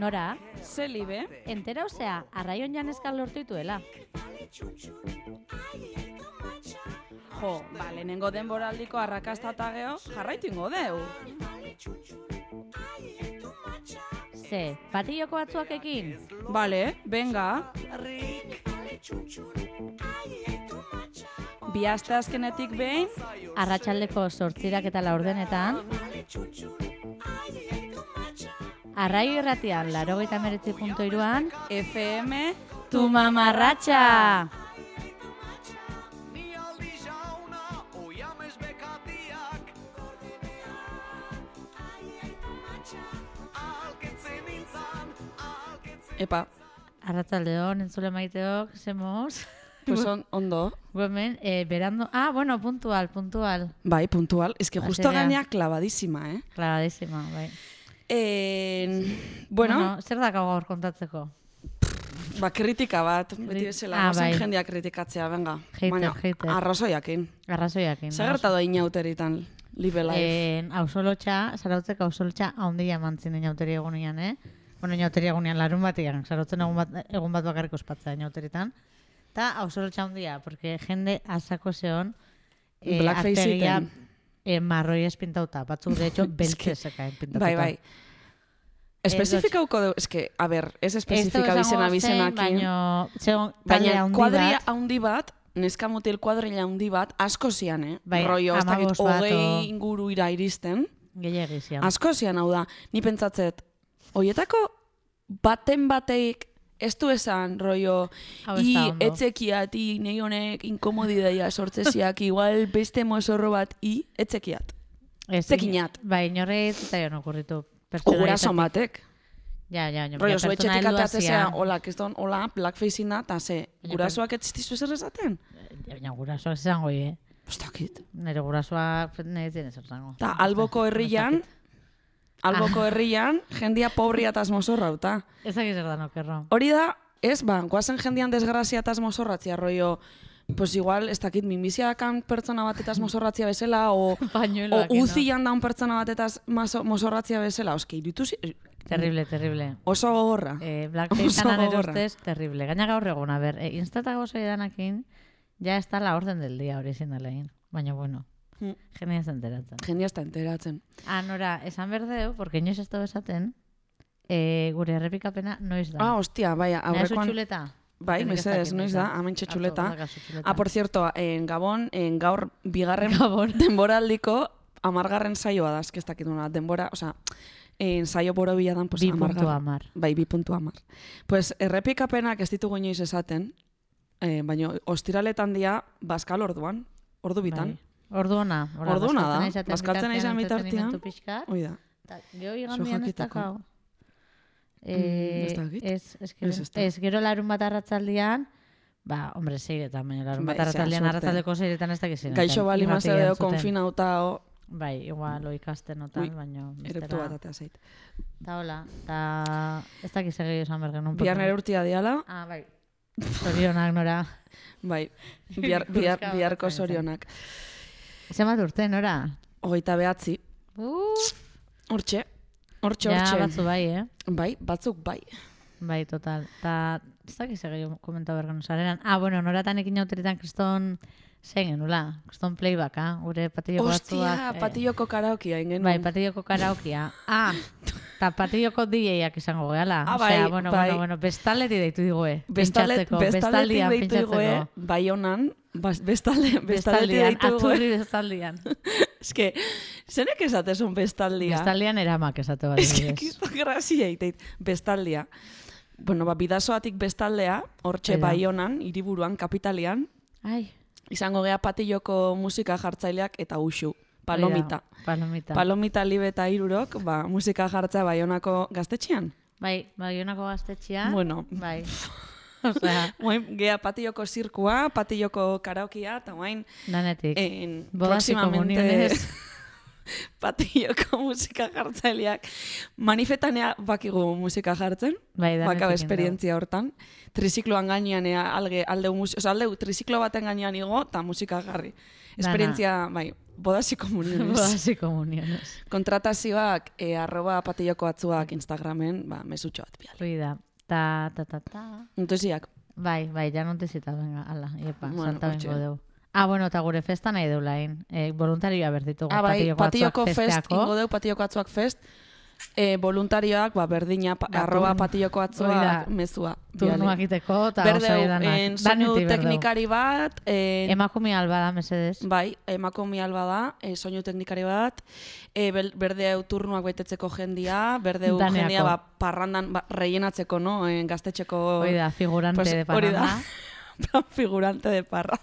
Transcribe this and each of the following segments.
Nora, Zelibe, entera osea, arraion janezkal lortu dituela. jo, ba, lehenengo denboraldiko arrakasta eta geho, jarraitu ingo deu. Ze, patilloko batzuak ekin? Bale, benga. Bi aste azkenetik behin, Arratsaldeko sortzirak eta laurdenetan. Arraio irratian, laro gaita meretzi punto iruan, FM, tu mamarratxa! epa, Arratzalde hon, entzule maiteok, zemoz. pues on, ondo. Gu hemen, eh, berando... Ah, bueno, puntual, puntual. Bai, puntual. Ez que justo gainea clavadísima, eh? Clavadísima, bai. En, bueno, zer da gaur kontatzeko? ba, kritika bat, beti bezala, Ah, bai. jendeak kritikatzea, venga. Hater, Baina, hater. arrazoiakin. Arrazoiakin. Zer da inauteritan, live life? Eh, ausolotxa, zarautzeko ausolotxa handia mantzin inauteri egunean, eh? Bueno, inauteri egunean larun batian, zarautzen egun bat, egun bat bakarrik ospatzea inauteritan. Ta ausolotxa handia, porque jende asako zeon eh, Blackface arpegia, iten. eh, marroi espintauta, batzuk de hecho beltzeseka pintatuta. Bai, bai. Espezifikauko du, eske, a ber, ez espezifika bizena bizenakin. Baina, zeon, talde Baina kuadria handi bat, neska mutil kuadrilla handi bat, asko zian, eh? Bai, Rollo, ez dakit, hogei inguru ira iristen. gehiagi zian. Asko zian hau da, ni pentsatzet, hoietako baten bateik ez du esan, rollo, Hau i etzekiat, i nahi honek inkomodidaia sortzeziak, igual beste mozorro bat, i etzekiat. Ez, zekinat. Bai, inorre zitzaion okurritu. Guraso batek. Ja, ja, ja. Rollo, ja, zu etxetik ateatzea, hola, kiston, hola, blackface ina, eta ze, gurasoak ez ziztizu zer esaten? Baina gurasoak izango, eh? Ez dakit. Nire gurasoak nahi zen ezer zango. Ta alboko herrian, alboko Ah. herrian, jendia pobria eta mozorra, eta. Ez dakit zer da nokerro. Hori da, ez, ba, guazen jendian desgrazia eta mozorratzia, rollo, pues igual, ez dakit, minbizia dakan pertsona bat eta mozorratzia bezala, o, o uzian daun pertsona bat eta mozorratzia bezala, oske, iritu Terrible, terrible. oso gogorra. Eh, ere gogorra. ustez, terrible. Gaina gaur egun, a ber, eh, instata gozoi danakin, ja ez da la orden del día hori egin. Baina, bueno, Hmm. genia ez enteratzen. Jendia ez da enteratzen. Ah, nora, esan berdeu, porque inoiz ez da esaten, eh, gure errepikapena noiz da. Ah, ostia, bai, aurrekoan... txuleta? Bai, mesedez, dakit noiz da, hemen Atzo, txuleta. badakazu txuleta. Ah, por cierto, en Gabon, en gaur bigarren Gabon. denboraldiko amargarren saioa da, eske ez dakit nuna, denbora, osea, en saio boro biladan, pues, Bi amargarren. amar. Bai, bi puntu amar. Pues, errepikapenak ez ditugu inoiz esaten, eh, baina ostiraletan dia, baskal orduan, ordu bitan. Bai. Ordu ona. Hola, Ordu ona da. bazkaltzen aizaten Bazkaltzen aiza bitartean. entretenimentu pixkat. Hoi da. Ta, Gero igandian ez dakau. Mm, Eh, ez ez, ez, Ez, ez gero larun bat arratzaldian, ba, hombre, seiretan, baina larun bat Bai, arratzaldian, arratzaldeko seiretan ez dakizen. Gaixo bali mazedeo konfinauta, o, Bai, igual, lo ikasten otan, baina... ereptu bat atea zait. Ta hola, ta... Ez dakiz egin esan bergen un Bihar nere urtia diala, Ah, bai. Zorionak nora. bai, bihar, bihar, Ikuska biharko bat zen. zorionak. Zer urte, nora? Hogeita behatzi, Uh, hortxe, hortxe, ja, hortxe. batzu bai, eh? Bai, batzuk bai. Bai, total. Ta, ez dakiz egin komenta bergen zarenan. Ah, bueno, noratan ekin autoritan kriston zein genula. Kriston playbacka, gure patilloko Ostia, batzuak. eh, patilloko karaokia ingen. Bai, patilloko karaokia. Ah, eta patilloko DJak izango gehala. Ah, Osea, bai, bueno, bai. bueno, bueno, bestaleti deitu. Bestalde, pintxatzeko, bestaldetik bestaldian deitu pintxatzeko. igoe, bai honan, bas- bestalde, igoe. aturri bestaldian. Que, zenek esatezun bestaldia? Bestaldian eramak esate bat. Que, kisto grazia iteit, bestaldia. Bueno, ba, bidazoatik bestaldea, hortxe bai honan, hiriburuan, kapitalian, Ai, izango gea patilloko musika jartzaileak eta usu. Palomita. hori da, Palomita. Palomita libe eta irurok, ba, musika jartza baionako gaztetxean. bai, bai, honako gaztetxea. Bueno, Bai. Osea, Oain, gea patilloko zirkua, patilloko karaokia, eta oain, danetik. en, Bodas y próximamente... comuniones. patioko musika jartzaileak. Manifetanea bakigu musika jartzen, Bai, baka esperientzia hortan. Trizikloan gainean ea alge, aldeu, mus, oza, aldeu triziklo baten gainean igo, eta musika jarri. Esperientzia, bai, bodasi komunionez. Bodasi komunionez. Kontratazioak, e, arroba patilloko atzuak Instagramen, ba, mesutxo bat bial. Hoi da. Ta, ta, ta, ta. Entusiak, Bai, bai, ja non venga, ala, iepa, Bueno, santa bengo deu. Ah, bueno, eta gure festa nahi deula hain. Eh, voluntarioa berditugu Ah, bai, patioko patioko atzuak fest, ingo deu patioko atzuak fest, e, voluntarioak, ba, berdina, pa, Ba, arroba patioko atzuak da. mezua. Turnuak iteko, eta Berdeu, osai danak. en soinu Danetik berdeu. teknikari bat, en, Emakume alba da, mesedez. bai, emakomi alba da, e, soinu teknikari bat, e, berdeu turnuak betetzeko jendia, berdeu Daneako. jendia ba, parrandan ba, rellenatzeko, no? En, gaztetxeko... Hoi da, figurante Pues, de hori da. parranda. Plan figurante de parra.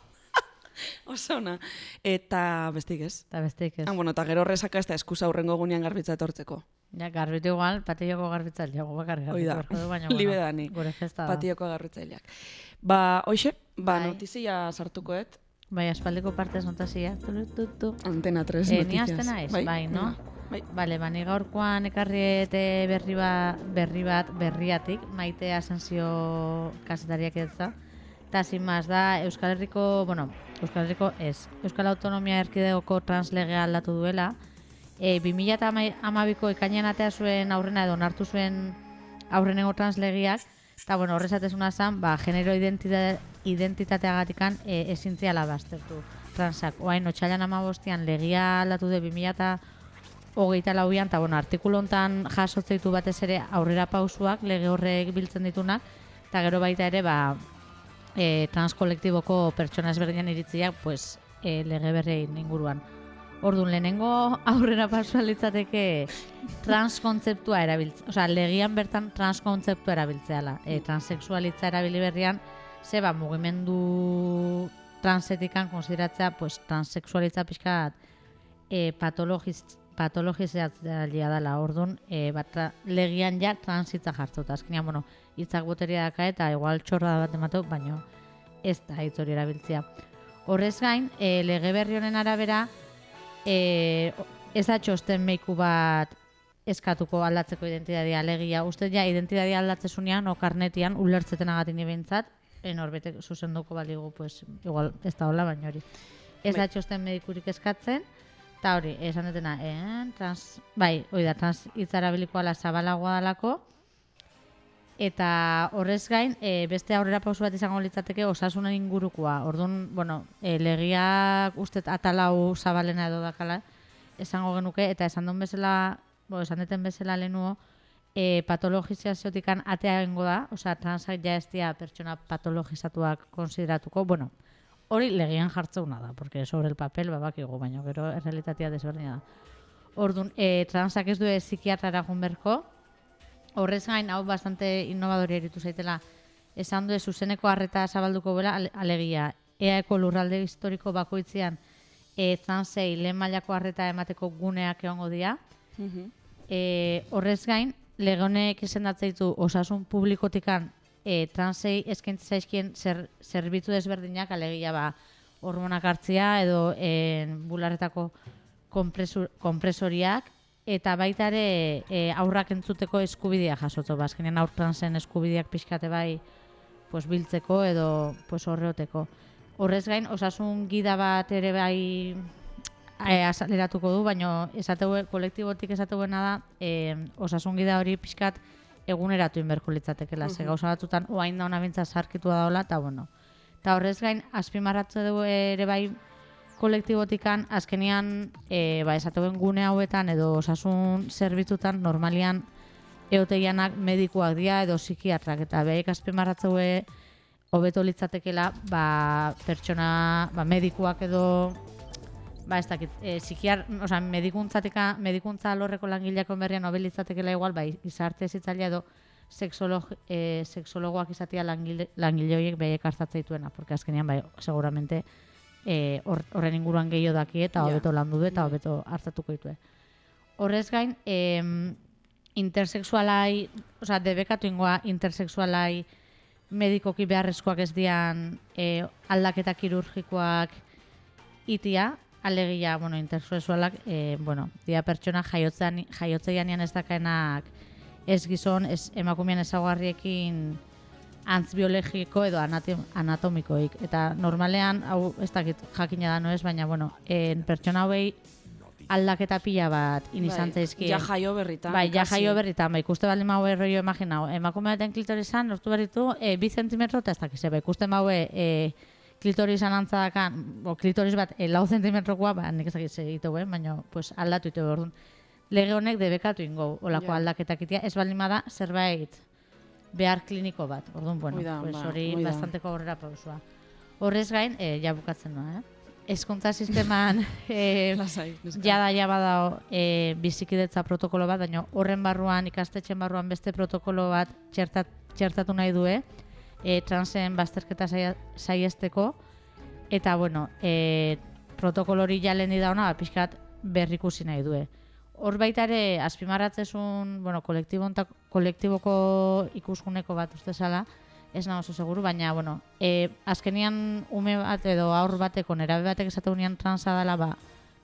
Oso ona. Eta bestik ez. Eta besteik ez. Ah, bueno, eta gero horrezaka ez da eskusa hurrengo gunean garbitza etortzeko. Ja, garbitu igual, patioko garbitzaileago bakar da. garbitu. baina, bueno, dani. Gure festa da. Patioko garbitzaileak. Ba, hoxe, ba, Bai. notizia sartukoet. Bai, aspaldiko partez notazia. Tu, tu, tu. Antena 3 Eh, ni noticias. hastena ez, bai, no? Bai. Bale, ba, ni gaurkoan ekarriete berri, ba, berri bat berriatik, maite asensio kasetariak edza. Eta sin más da, Euskal Herriko, bueno, Euskal Herriko ez, Euskal Autonomia Erkidegoko translegea aldatu duela. E, 2008ko ekainean atea zuen aurrena edo onartu zuen aurrenengo translegiak, eta bueno, horrezatezuna zen, ba, genero identitate, identitateagatikan e, ezintziala baztertu transak. Oain, otxailan amabostian legia aldatu de 2000 hogeita lauian, eta bueno, artikulu hontan jasotzeitu batez ere aurrera pausuak lege horrek biltzen ditunak, eta gero baita ere, ba, e, transkolektiboko pertsona ezberdinan iritziak, pues, e, lege berrein inguruan. Orduan, lehenengo aurrera pasua litzateke transkontzeptua erabiltzea, osea, legian bertan transkontzeptua erabiltzeala. E, transexualitza erabili berrian, ze ba, mugimendu transetikan konsideratzea, pues, transexualitza pixkat e, patologiz, patologizatzailea dela. Orduan, e, bat, legian ja transitza jartzota. Azkenean, bueno, hitzak boteria daka eta igual txorra bat emateu, baino ez da hitz hori erabiltzea. Horrez gain, e, lege berri honen arabera, e, ez da txosten meiku bat eskatuko aldatzeko identitatea alegia. Uste ja, identitatea aldatzezunean, o karnetian, ulertzeten agatin behintzat, enorbete zuzenduko baligu, pues, igual, ez da hola, baina hori. Ez da Bai. txosten medikurik eskatzen, eta hori, esan dutena, eh, trans, bai, hori da, trans hitzarabiliko ala zabalagoa dalako, eta horrez gain, e, beste aurrera pausu bat izango litzateke osasunen ingurukoa. Orduan, bueno, e, legiak ustet atalau zabalena edo dakala, esango genuke, eta esan duen bezala, bo, esan deten bezala lehenuo, e, patologizaziotikan atea egingo da, osea, transak ja ez pertsona patologizatuak konsideratuko, bueno, hori legian jartzeuna da, porque sobre el papel babakigu, baina gero errealitatea desberdina da. Orduan, e, transak ez du psikiatrara joan berko, horrez gain, hau bastante innovadoria eritu zaitela, esan du zuzeneko harreta zabalduko bela, ale- alegia, eaeko lurralde historiko bakoitzean, e, transei lehen mailako harreta emateko guneak egongo dira, Mhm. e, horrez gain, izendatzen ditu osasun publikotikan e, transei eskaintza zaizkien zer, zerbitzu desberdinak alegia ba hormonak hartzia edo e, bularretako konpresur, kompresoriak eta baita ere e, aurrak entzuteko eskubidea jasotzo ba azkenean aur transen eskubideak pixkate bai pues biltzeko edo pues horreoteko. Horrez gain osasun gida bat ere bai e, azaleratuko du, baina esateu, kolektibotik esateuena da, e, osasun gida hori pixkat eguneratu inberko litzatekela, ze gauza batzutan oain da hona bintza sarkitua daola, eta bueno. Eta horrez gain, azpimarratze dugu ere bai kolektibotikan, azkenean, e, ba, esateuen gune hauetan edo osasun zerbitzutan normalian eotegianak medikuak dira edo psikiatrak, eta behaik azpimarratzeue hobeto litzatekela ba, pertsona ba, medikuak edo ba ez dakit, e, psikiar, osea, medikuntzatika, medikuntza alorreko langileako berrian hobe litzatekela igual, bai, izarte zitzailea edo sexolog, e, sexologoak izatea langile, langile horiek behiek hartatzen dituena, porque azkenean, bai, seguramente e, hor- horren inguruan gehiago daki eta hobeto landu du eta hobeto hartatuko ditue. Horrez gain, em, intersexualai, osea, debekatu ingoa intersexualai medikoki beharrezkoak ez dian e, aldaketa kirurgikoak itia, alegia, bueno, intersexualak, e, bueno, dia pertsona jaiotzean, ez dakaenak ez gizon, ez emakumeen ezaguarriekin antz biologiko edo anatom, anatomikoik. Eta normalean, hau ez dakit jakina da no ez, baina, bueno, en pertsona hauei aldaketa pila bat inizan Bai, zaizkien. Ja jaio berritan. Bai, ja jaio berritan, bai, ikuste baldin maue erroio imaginau. Emakume baten klitorisan, lortu berritu, e, bi zentimetro eta ez dakiz, bai, ikusten maue e, klitorisan antzadakan, o klitoris bat, e, lau zentimetrokoa, ba, nik ez dakiz egiteu, eh? baina, pues, aldatu ite orduan. Lege honek debekatu ingo, olako Ja. aldaketak itia, ez baldin bada, zerbait behar kliniko bat. Orduan, bueno, Hoi da, pues, ba, hori da. bastanteko aurrera pausua. Horrez gain, e, ja bukatzen doa, eh? Ezkuntza sisteman e, Lasai. Jada ja badao e, bizikidetza protokolo bat, baina horren barruan, ikastetxen barruan beste protokolo bat txertat, txertatu nahi due, e, transen bazterketa saiesteko, eta bueno, e, protokolo hori jalen da ona, ba, pixkat berrikusi nahi due. Hor baita ere, azpimarratzezun, bueno, kolektibonta, kolektiboko ikusguneko bat uste zala, ez nahi oso seguru, baina, bueno, e, azkenian ume bat edo aur bateko nerabe batek esatu unian transa dela, ba,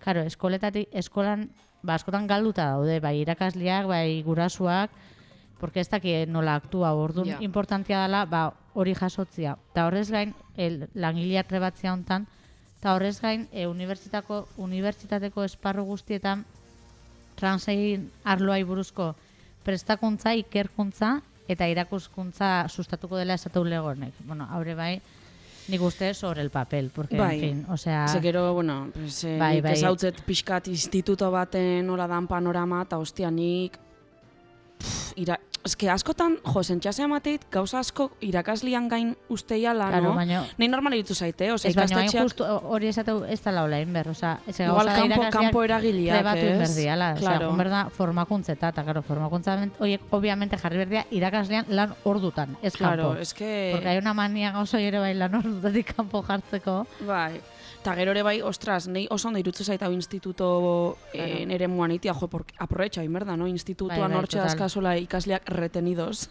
karo, eskoletatik, eskolan, ba, askotan galduta daude, bai, irakasliak, bai, gurasuak, porque ez daki nola aktua, orduan Ja. importantia dela, ba, hori jasotzia. Eta horrez gain, el, langilea trebatzea hontan, eta horrez gain, e, unibertsitateko esparru guztietan, transei arloai buruzko prestakuntza, ikerkuntza eta irakuskuntza sustatuko dela esatu legonek. Bueno, haure bai, nik uste sobre el papel, porque, Bai. en fin, o sea... Ze gero, bueno, pues, eh, Bai, bai. ezautzet pixkat instituto baten nola dan panorama, eta ostia nik... Pff, ira, eske askotan, jo, zentxase amateit, gauza asko irakaslian gain usteiala, Claro, no? baina- Nei normal irutu zaite, ose, Ez baina hain justu hori esatu ez da laula inber, oza, ez Igual gauza da kanpo, kanpo eragileak, trebatu ez? inberdiala, Claro. osea, berda formakuntzeta, eta claro, formakuntza horiek obviamente jarri berdia irakaslean lan ordutan, ez Claro, kanpo. eske... Porque hay una mania gauza ere bai lan ordutatik kanpo jartzeko. Bai. Eta gero ere bai, ostras, nei oso ondo irutze zait hau instituto Claro. eh, nere muan itia, jo, porque aprovecha, inberda, no? Institutuan Bai, bai, hortxe total. azkazola ikasleak retenidos.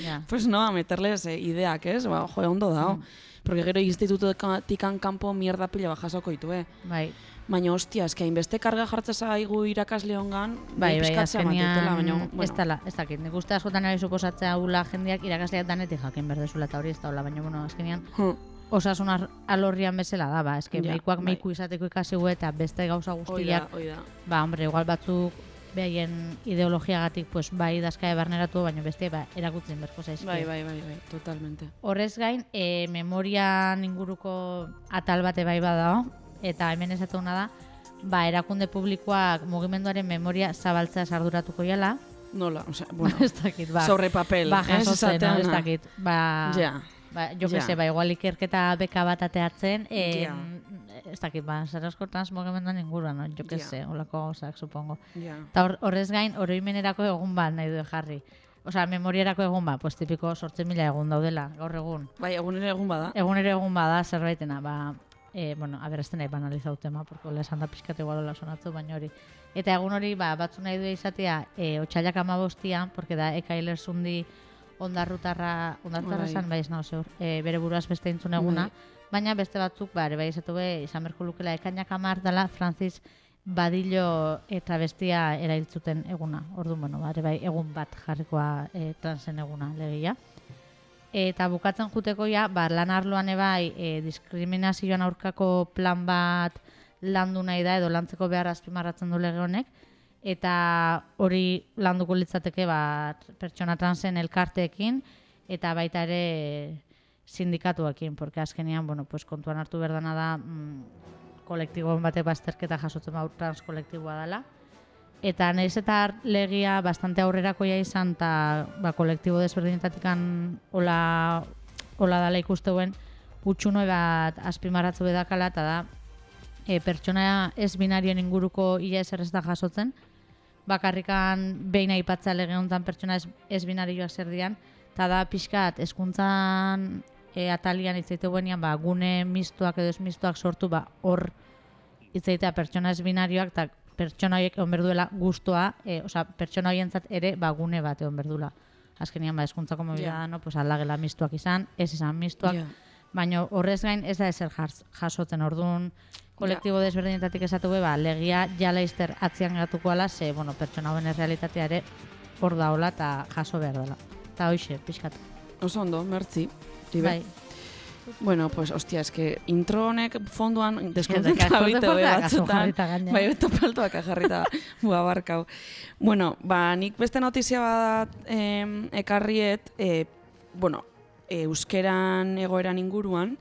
Ja. Pues no, a meterles eh, ideak, ez? Ba, jo, ondo dao. Mm. Porque gero institutuetikan kanpo mierda pila bat jasoko ditu, eh? Bai, Baina, ostia, eske hainbeste karga jartze zaigu irakasle hongan, bai, bai, azkenian, baina, ez bueno, dala, ez dakit, nik uste askotan ari suposatzea hula jendeak irakasleak danetik jakin berdezula eta hori ez daula, baina, bueno, azkenian, hm, osasun alorrian bezala da, ba, eske Ja, meikuak bai. meiku izateko ikasi eta beste gauza guztiak, hoi da. ba, hombre, igual batzuk behaien ideologiagatik, pues, bai dazkae barneratu, baina beste, ba, erakutzen berko zaizki. Bai, bai, bai, bai, totalmente. Horrez gain, e, memorian inguruko atal bate bai badao, eta hemen esatuna da, ba, erakunde publikoak mugimenduaren memoria zabaltzea sarduratuko jala, Nola, osea, bueno, ez dakit, ba, sobre papel, ba, jasotzen, no, ez dakit, ba, Ja, ba, jo que Ja. se, ba, igual ikerketa beka bat ateatzen, e, Ja. ez dakit, ba, zarasko trans mugimenduan inguruan, no? jo que Ja. olako gauzak, supongo. ja. Eta hor- horrez gain, oroimenerako egun bat nahi du jarri. Osea, memoriarako egun bat, pues tipiko sortzen mila egun daudela, gaur egun. Bai, egun ere egun bada. Egunero egun bada zerbaitena, ba, e, bueno, a ber, ez nahi banalizau tema, porque hola esan da pixkat igual sonatzu, baina hori. Eta egun hori, ba, batzu nahi du izatea, e, otxailak amabostian, porque da, ekailer zundi ondarrutarra, ondarrutarra zan, bai, ez nago e, bere buruaz beste intzun eguna, Bai. baina beste batzuk, ba, ere bai izatu be, izan berko lukela, ekainak amar dela, Francis Badillo e, travestia erailtzuten eguna. Orduan, bueno, ba, ere bai, egun bat jarrikoa e, transen eguna legia. Eta bukatzen juteko ja, ba, lan arloan ebai e, diskriminazioan aurkako plan bat landu nahi da edo lantzeko behar azpimarratzen du lege honek. Eta hori landuko litzateke ba, pertsona transen elkarteekin eta baita ere sindikatuekin, porque azkenean, bueno, pues kontuan hartu berdana da mm, kolektibo bate bazterketa jasotzen bau trans kolektiboa dela. Eta nahiz eta legia bastante aurrerakoia izan eta ba, kolektibo desberdinetatikan hola, hola dala ikusteuen utxuno bat azpimarratzu bedakala eta da e, pertsona ez binarien inguruko ia ez da jasotzen bakarrikan behin aipatza lege honetan pertsona ez, ez binarioak zer dian eta da pixkat eskuntzan e, atalian itzaitu guenian ba, gune mistuak edo ez mistuak sortu ba, hor itzaitea pertsona ez binarioak eta pertsona horiek egon berduela gustoa, e, osea, pertsona horientzat ere ba, gune bat egon berdula. Azkenian, ba, eskuntzako mobila da, no? pues aldagela mistuak izan, ez izan mistuak, Ja. baina horrez gain ez da ezer jas- jasotzen orduan kolektibo desberdinetatik esatu be, ba, legia jala izter atzian gatuko ala, ze, bueno, pertsona hoben realitatea ere hor daola eta jaso behar dela. Eta hoxe, pixkat. Oso ondo, mertzi. Ribe. Bai. Bueno, pues, ostia, eske intro honek fonduan deskontzenta bito falta, kaso batzutan. Bai, beto paltoak jarrita bua barkau. Bueno, ba, nik beste notizia bat em, ekarriet, e, bueno, e, euskeran egoeran inguruan,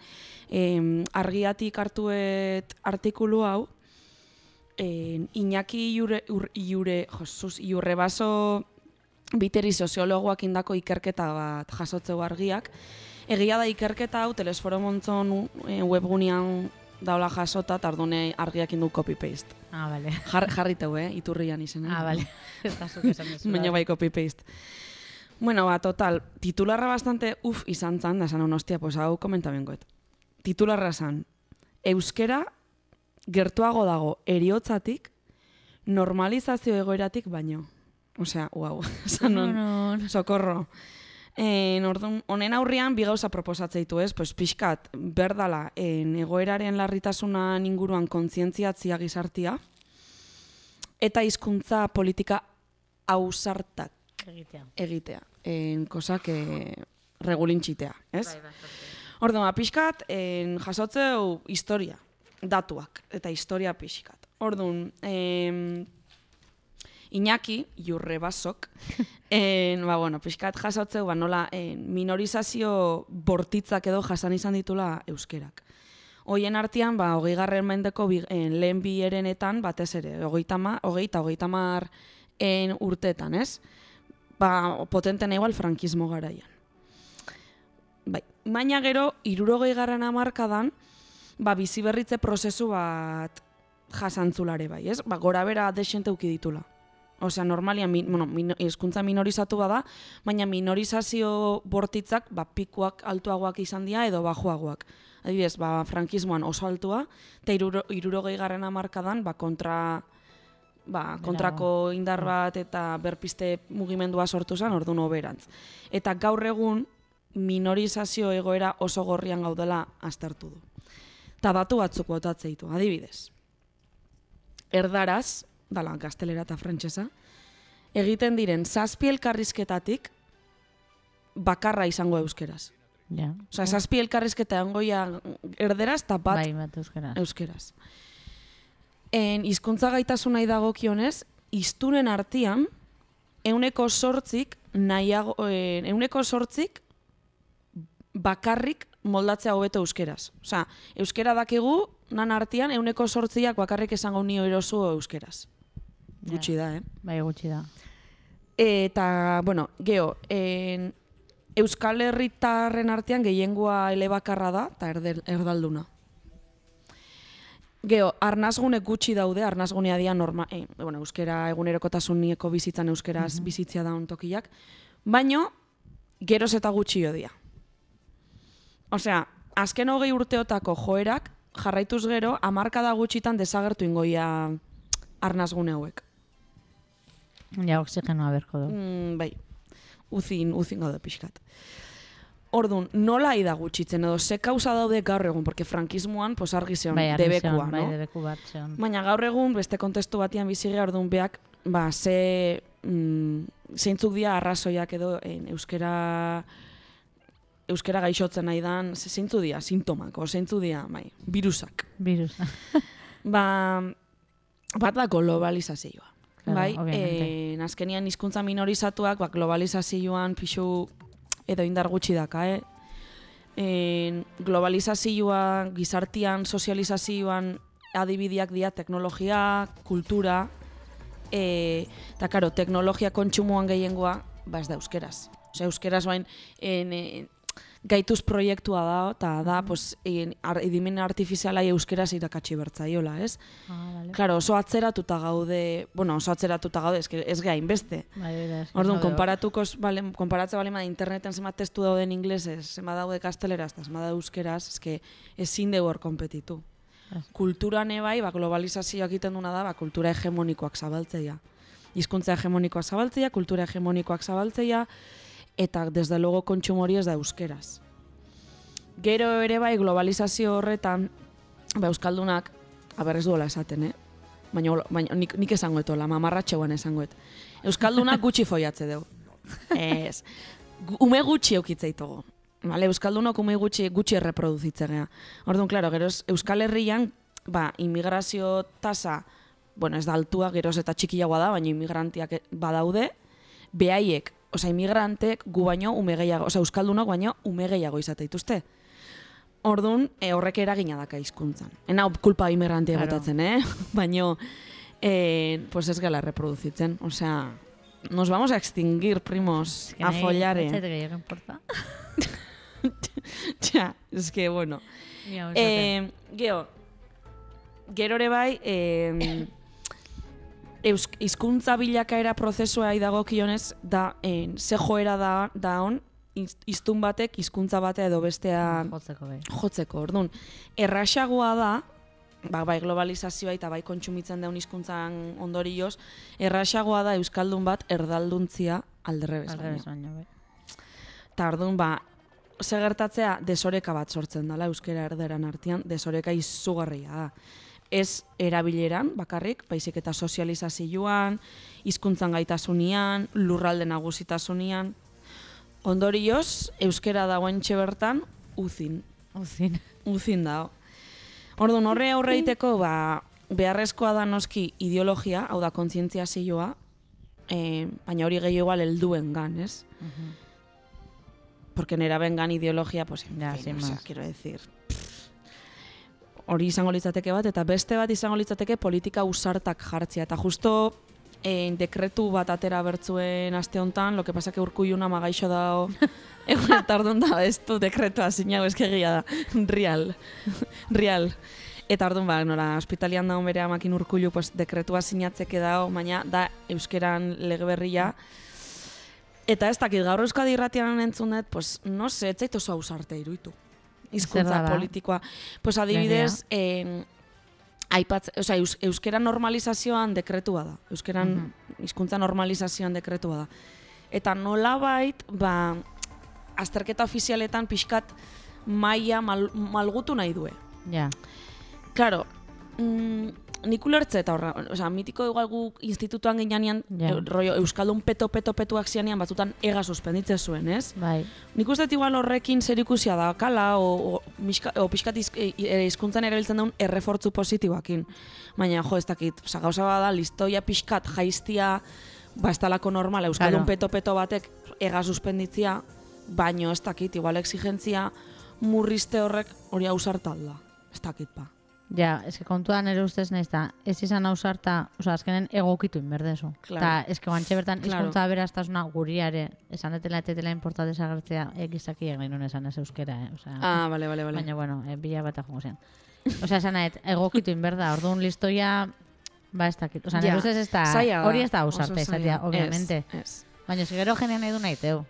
em, argiatik hartuet artikulu hau, en, Iñaki Iure, ur, Iure, josuz, Iurre baso biteri soziologoak indako ikerketa bat jasotzeu argiak. Egia da ikerketa hau Telesforo Montzon e, webgunean daula jasota, tardune argiak indu copy-paste. Ah, bale. Jar, jarriteu, eh, iturrian izena. Ah, bale. Esan. Baina bai copy-paste. Bueno, ba, total, titularra bastante uf izan zan, da zan hostia, pues hau komentamengoet. Titularra zan, euskera gertuago dago eriotzatik, normalizazio egoeratik baino. Osea, uau, No, non, no, sokorro. En, orduan, honen aurrian bi gauza proposatzeitu ez, pues pixkat, berdala, en, egoeraren larritasunan inguruan kontzientziatzia gizartia, eta hizkuntza politika ausartak Egitea. egitea. En, kosak eh, regulintxitea, ez? Bai, bai, Orduan, ba, pixkat, en, jasotzeu historia, datuak, eta historia pixkat. Orduan, em, Iñaki, jurre basok, en, ba, bueno, pixkat jasotzeu, ba, nola, en, minorizazio bortitzak edo jasan izan ditula euskerak. Hoien artean, ba, hogei garren mendeko bi, en, lehen bi erenetan, batez ere, hogeita ma, hogei eta hogeita mar en, urteetan, ez? Ba, potenten igual frankismo garaian. Bai, baina gero, irurogei garren amarkadan, ba, bizi berritze prozesu bat jasantzulare bai, ez? Ba, gora bera desente uki ditula. Osea, normalian, min, bueno, min, hizkuntza minorizatu bada, baina minorizazio bortitzak, ba, pikuak altuagoak izan dira edo bajuagoak. Adibidez, ba, frankismoan oso altua, eta iruro, irurogei garren amarkadan, ba, kontra, ba, kontrako indar bat eta berpiste mugimendua sortu zen, orduan oberantz. Eta gaur egun, minorizazio egoera oso gorrian gaudela aztertu du. Eta datu batzuk botatzeitu, adibidez. Erdaraz, dala, gaztelera eta frantsesa, egiten diren zazpi elkarrizketatik bakarra izango euskeraz. Ja. Osea, zazpi elkarrizketa ongoia erderaz eta bat Bai, bat euskara. euskeraz. En hizkuntza gaitasuna dagokionez, iztunen artean euneko sortzik nahiago, eh, euneko sortzik bakarrik moldatzea hobeto euskeraz. Osea, euskera dakigu, nan artean euneko sortziak bakarrik esango nio erosu euskeraz. Gutxi da, eh? Bai, gutxi da. Eta, bueno, geho, en, Euskal Herritarren artean gehiengoa elebakarra da, eta erdel, erdalduna. Geho, arnazgune gutxi daude, arnazgunea dia norma, eh, bueno, euskera egunerokotasunieko bizitzan euskeraz bizitzia da ontokiak, baino, geroz eta gutxi dia. Osea, azken hogei urteotako joerak, jarraituz gero, hamarkada gutxitan desagertu ingoia arnazgune hauek. Ja, oxigenoa berko du. Mm, bai, uzin, uzin gaude pixkat. Orduan, nola da gutxitzen edo ze kausa daude gaur egun, porque frankismoan pues argi zeon, Bai, debekua, zeon, no? Bai, debeku bat zeon. Baina gaur egun beste kontestu batian bizi gara orduan beak, ba, ze mm, zeintzuk dira arrazoiak edo en, euskera euskera gaixotzen nahi dan, ze zeintzu dira, sintomak, o zeintzu dira, bai, virusak. Virus. Ba, bat da globalizazioa. Claro, bai, obviamente. eh, azkenian hizkuntza minorizatuak, ba, globalizazioan pixu edo indar gutxi daka, eh? En, globalizazioa, gizartian, sozializazioan adibideak dira teknologia, kultura, e, eta karo, teknologia kontsumoan gehiengoa, ba ez da euskeraz. Osea, euskeraz bain, en, en, gaituz proiektua da, eta da, pues, en, ar, edimen artifizialai euskeraz irakatsi bertzaiola, ez? Ah, vale. Claro, oso atzeratuta gaude, bueno, oso atzeratuta gaude, eske ez geha inbeste. Bai, bai, eske Orduan, konparatuko, bale, konparatze bale ma interneten zenbat testu dauden inglesez, zenbat daude gazteleraz, eta zenbat daude euskeraz, eske ezin dugu hor kompetitu. Ez. Kultura ne bai, ba, globalizazioak egiten duna da, ba, kultura hegemonikoak zabaltzeia. Hizkuntza hegemonikoak zabaltzeia, kultura hegemonikoak zabaltzeia, eta desde luego kontsumo hori ez da euskeraz. Gero ere bai globalizazio horretan, ba, Euskaldunak, aber ez duela esaten, eh? Baina, baina nik, nik esango etola, mamarratxeuan esangoet. Euskaldunak gutxi foiatze dugu. Ez. Ume gutxi eukitzeitugu. Vale, Euskaldunok ume gutxi, gutxi erreproduzitze gea. Orduan, klaro, geroz, Euskal Herrian, ba, immigrazio tasa, bueno, ez da altua, geroz eta txikiagoa da, baina immigrantiak e- badaude, behaiek, osea, immigrantek gu baino ume gehiago, osea, Euskaldunok baino ume gehiago izate dituzte. Orduan, e, horrek eragina daka hizkuntzan. Ena kulpa immigrantia Claro. botatzen, eh? Baino, eh, pues ez gala reproduzitzen. Osea, nos vamos a extinguir, primos, a follare. Ez gehiago importa. Tja, es que, bueno. Esaten. Eh, geo, gero ere bai, eh, hizkuntza bilakaera prozesua dagokionez da, eh, ze joera da, da on, iz- hiztun batek hizkuntza batea edo bestea Jotzeko bai. jotzeko. Orduan, errasagoa da, ba, bai globalizazioa eta bai kontsumitzen daun hizkuntzan ondorioz, errasagoa da euskaldun bat erdalduntzia alderrebez. Aldrebes baino bai. Eta orduan, ba, ze gertatzea desoreka bat sortzen dela euskera erderan artean, desoreka izugarria da. Ez erabileran bakarrik, baizik eta sozializazioan, hizkuntzan gaitasunian, lurralde nagusitasunian. Ondorioz, euskera dagoen bertan uzin, Uzin. uzin da. Orduan, horre aurre egiteko, ba, beharrezkoa da noski ideologia, hau da kontzientziazioa, eh, baina hori gehi igual helduen gan, ez? Porque nera bengan ideologia, pues, en Ya, fin, sin o sea, quiero decir, hori izango litzateke bat, eta beste bat izango litzateke politika usartak jartzia. Eta justo eh, dekretu bat atera bertzuen aste hontan, lo que pasa que urkulluna magaixo dao, egun eta orduan da, ez du dekretua sinau eskegia da, real, real. Eta orduan ba, nora, ospitalian dago bere amakin urkullu, pues, dekretua sinatzeke dao, baina da euskeran lege berria, Eta ez dakit, gaur Euskadi irratian entzunet, pues, no se, ez zait oso ausarte iruitu. Hizkuntza politikoa. Pues adibidez, eh, aipatz, osea, eus, euskera normalizazioan dekretua da. Euskeran hizkuntza normalizazioan dekretua da. Eta nolabait, ba, azterketa ofizialetan pixkat maila mal, malgutu nahi due. Ja. Claro, mm, nik ulertze eta horra, osea, mitiko igual gu institutuan ginean, Ja. e, rollo, Euskaldun peto peto petuak zianean batzutan ega suspenditze zuen, ez? Bai. Nik uste igual horrekin zer ikusia da, kala, o, o, miska, o pixkat iz, e, e, erabiltzen daun errefortzu positiboakin. Baina, jo, ez dakit, oza, gauza bada, listoia pixkat jaiztia, ba, ez talako normala, Euskaldun Claro. peto-peto batek ega suspenditzia, baino ez dakit, igual exigentzia murrizte horrek hori ausartal da. Ez dakit, ba. Ja, eske kontuan ere ustez naiz da, ez izan ausarta, osea, azkenen egokitu inberdezu. Claro. Ta eske guantxe bertan Claro. hizkuntza aberastasuna guriare, esan detela etetela importa desagertzea, e, gizakiek nahi nuen esan ez euskera, eh? Osea, Ah, bale, bale, bale. baina bueno, e, bila bat jongo zen. Osea, esan nahet, egokitu inberda, orduan listoia, ba ez dakit. Osea, Ja, nire ustez ez da, hori ez da ausarte, esatea, obviamente. Ez, ez. Baina gero jenean nahi du nahi teu.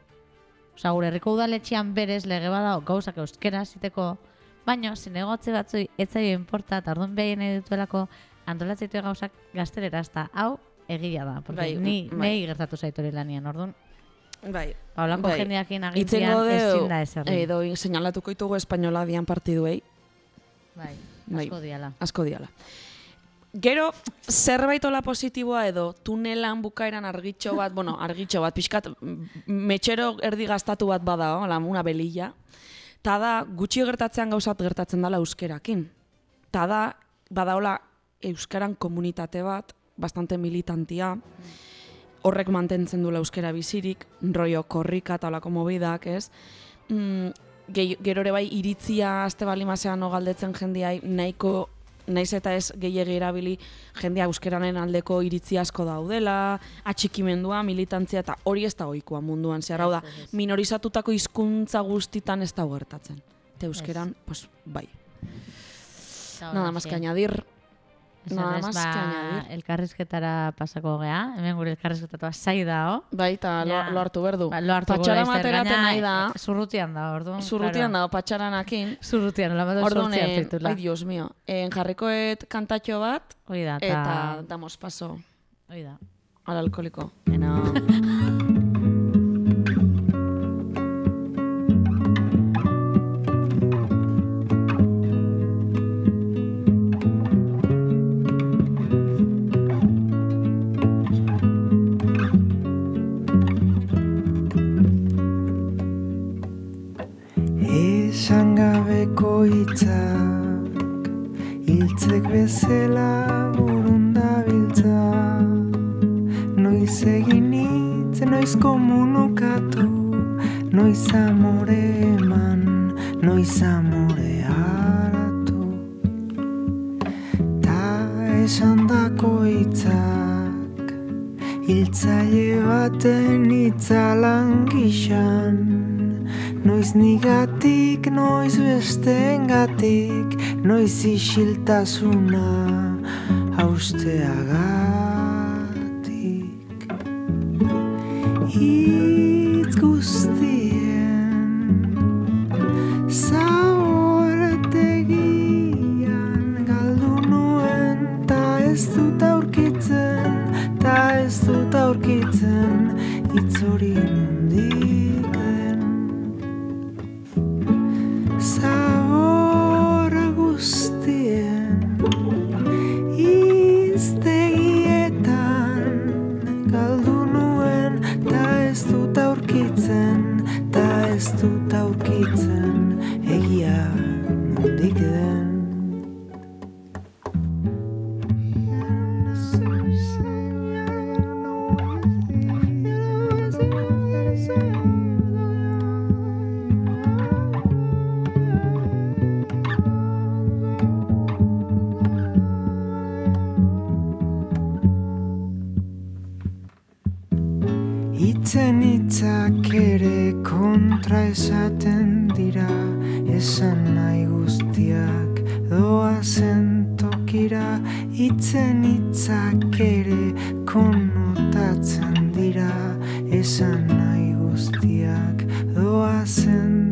Osea, gure herriko udaletxean berez lege bada gauzak euskera ziteko, baina zinegotze batzui ez zaio inporta, eta orduan dituelako antolatzen ditu gauzak gaztelera, eta hau egia da, porque Bai, ni, bai. nei gertatu zaitu lanian, orduan, Bai. ba, holako Bai. jendeakin agintzian ezin da ezer. edo seinalatuko ditugu espainola dian partiduei, Bai, Bai. asko diala. asko diala. Gero, zerbait ola positiboa edo tunelan bukaeran argitxo bat, bueno, argitxo bat, pixkat, metxero erdi gastatu bat bada, hola, una belilla. Ta da, gutxi gertatzean gauzat gertatzen dela euskerakin. Ta da, badaola euskaran komunitate bat, bastante militantia, horrek mantentzen duela euskera bizirik, rollo korrika eta olako mobidak, ez? Mm, gehi- gero ere bai iritzia azte balimazean no galdetzen jendiai nahiko naiz eta ez gehiegi erabili jendea euskeranen aldeko iritzi asko daudela, atxikimendua, militantzia eta hori ez da ohikoa munduan, zehar hau da, minorizatutako hizkuntza guztitan ez da gertatzen. Eta euskeran, pues, bai. Nada más que añadir. Nada ez, más que ba, añadir. elkarrizketara pasako gea, hemen gure elkarrizketatua zai dao. Bai, eta lo, lo hartu berdu. Ba, lo hartuko Patxara materaten gaina, nahi da, Zurrutian da, orduan. zurrutian claro. dago patxaranakin. Zurrutian, hola bat Orduan, sortzea eh, titula. ai, dios mío, en jarrikoet kantatxo bat, Hoi da, eta damos paso Hoi da. al alkoholiko. hitzak hiltzek bezala burun da biltza noiz egin hitz noiz komunokatu noiz amore eman noiz amore hartu ta esan dako hitzak hiltzaile baten hitzalan gixan Noiz nigatik, noiz bestengatik Noiz isiltasuna hausteagatik. Hitz guztien doazen tokira Itzen hitzak ere konotatzen dira. Esan nahi guztiak doazen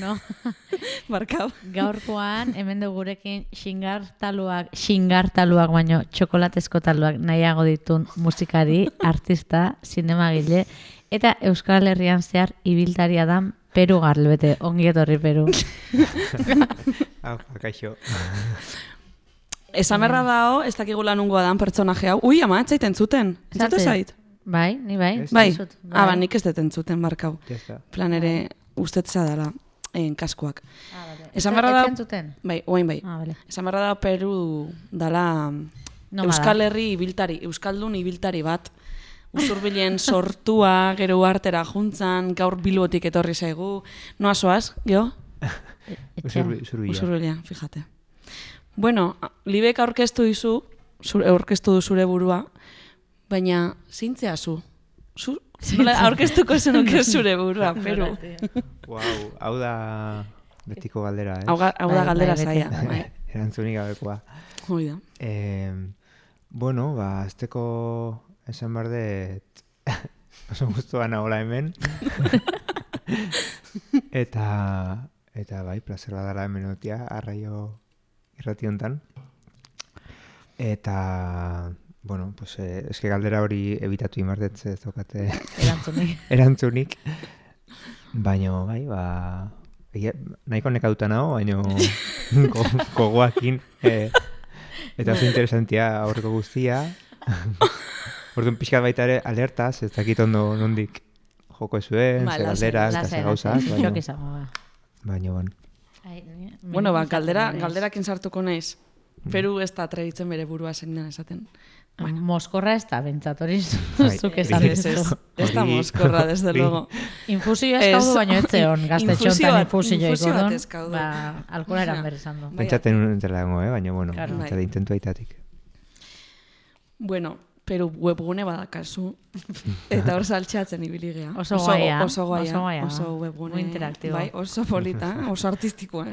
Bueno. Barkau. Gaurkoan, hemen dugu gurekin xingartaluak, xingartaluak baino txokolatezko taluak nahiago ditun musikari, artista, zinemagile, eta Euskal Herrian zehar ibiltaria dan Peru garbete, ongi etorri Peru. Hau, kaixo. Esamerra dao, ez dakigula nungoa dan pertsonaje hau. Ui, ama, etzaiten zuten. Entzute Zate? zait? Bai, ni bai. Ez? Bai. Dizut, Ah, ba, nik ez dut entzuten, barkau. Plan ere, ustetza dela, en kaskoak. Ah, vale. Esan ez da- zentzuten? Bai, oain bai. Ah, vale. Esan beharra da Peru dala Nomada. Euskal Herri ibiltari, Euskaldun ibiltari bat. Usurbilen sortua, gero artera juntzan, gaur bilbotik etorri zaigu. Noa soaz, geho? Usurbi- Usurbila. Usurbilia, fíjate. Bueno, libek aurkeztu dizu, zure, aurkeztu du zure burua, baina zintzea zu. Zu, nola aurkeztuko zenuke zure burua, Peru. Wow, hau da betiko galdera, ez? Hau, da Bai, galdera bai, beti. Bai. Erantzunik gabekoa. Hoi da. Eh, bueno, ba, azteko esan behar dut oso guztua nagola hemen. eta, eta bai, placer badala hemen otia, arraio irrati hontan. Eta, bueno, pues, eh, eske galdera hori ebitatu imartetze ez daukate Erantzunik. erantzunik. Baina, bai, ba, egia, nahiko nekatuta nago, baina ko, kogoakin. Eh, eta oso interesantia aurreko guztia. Orduan pixkat baita ere alertaz, ez dakit ondo nondik joko zuen, Ba, ze lasai, galderak, eta Lasai, ze lasai. gauzak. Xok Baina, izango, ba. baina, ban. Ai, ni- Bueno, ba, galdera, galderakin sartuko naiz. Peru ez da atrebitzen bere burua zein den esaten. Moskorra ez da, bentsat hori Bai, zuk esan Ez, ez, ez da moskorra, desde luego. Infusioa Ez, eskaudu baino ez zeon, infusio gaztetxontan bat- infusioa infusio eskaudu. ba, alkola eran behar izan du. Bai. Pentsaten entela dago, eh? baina, bueno, Claro. Bai. intentu aitatik. Bueno, Peru webgune badakazu. Eta hor saltxatzen ibili gea. Oso gaia, Oso gaia. oso gaia. Oso webgune. Muy interaktibo. Bai, oso polita, oso artistikoa.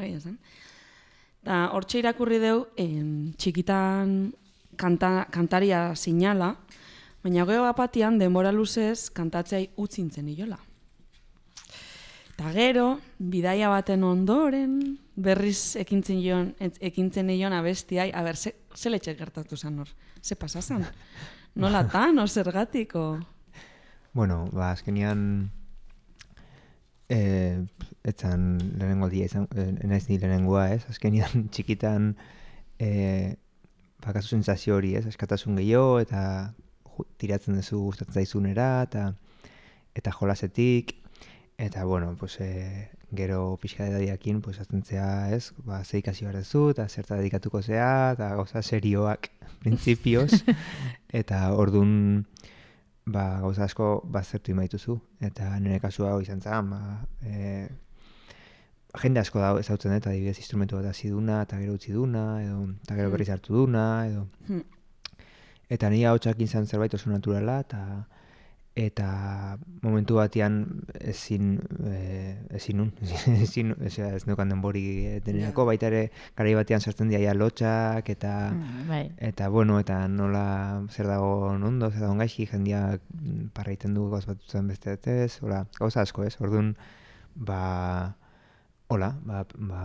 Da, hortxe irakurri deu, em, txikitan kanta, kantaria sinala, baina gero apatian denbora luzez kantatzeai utzintzen iola. Eta gero, bidaia baten ondoren, berriz ekintzen joan, ekintzen eion abestiai, a ber, ze, ze letxe gertatu zen hor? Ze pasa zen? Nola tan, o zergatik, o... Bueno, ba, azkenian eh, etzan lehenengo aldia izan, eh, naiz ni lehenengoa, ez? Azkenian txikitan eh, bakazu sentsazio hori, ez? Askatasun gehiago eta tiratzen duzu gustatzen zaizunera eta eta jolasetik, eta, bueno, pues, e, gero pixka edadiakin, pues, aztentzea, ez, ba, ze ikasi behar duzu, eta zerta dedikatuko zea, eta gauza serioak, printzipioz, eta ordun ba, gauza asko bazertu imaituzu, eta nire kasua hau izan zen, ba, e, jende asko da ezautzen dut, adibidez instrumentu bat hasi duna, eta gero utzi duna, edo, eta gero Hmm. berriz hartu duna, edo, Hmm. eta nire hau izan zerbait oso naturala, eta eta momentu batean ezin e, ezin nun, ezin, ezin, ez neukan denbori eh, denerako, baita ere garai batean sartzen dira ja lotxak, eta Mm, eta bueno, eta nola zer dago ondo, zer dago gaizki, jendeak mm, parraiten du gauz batutzen beste ez, hola, gauza asko ez, orduan, ba, hola, ba, ba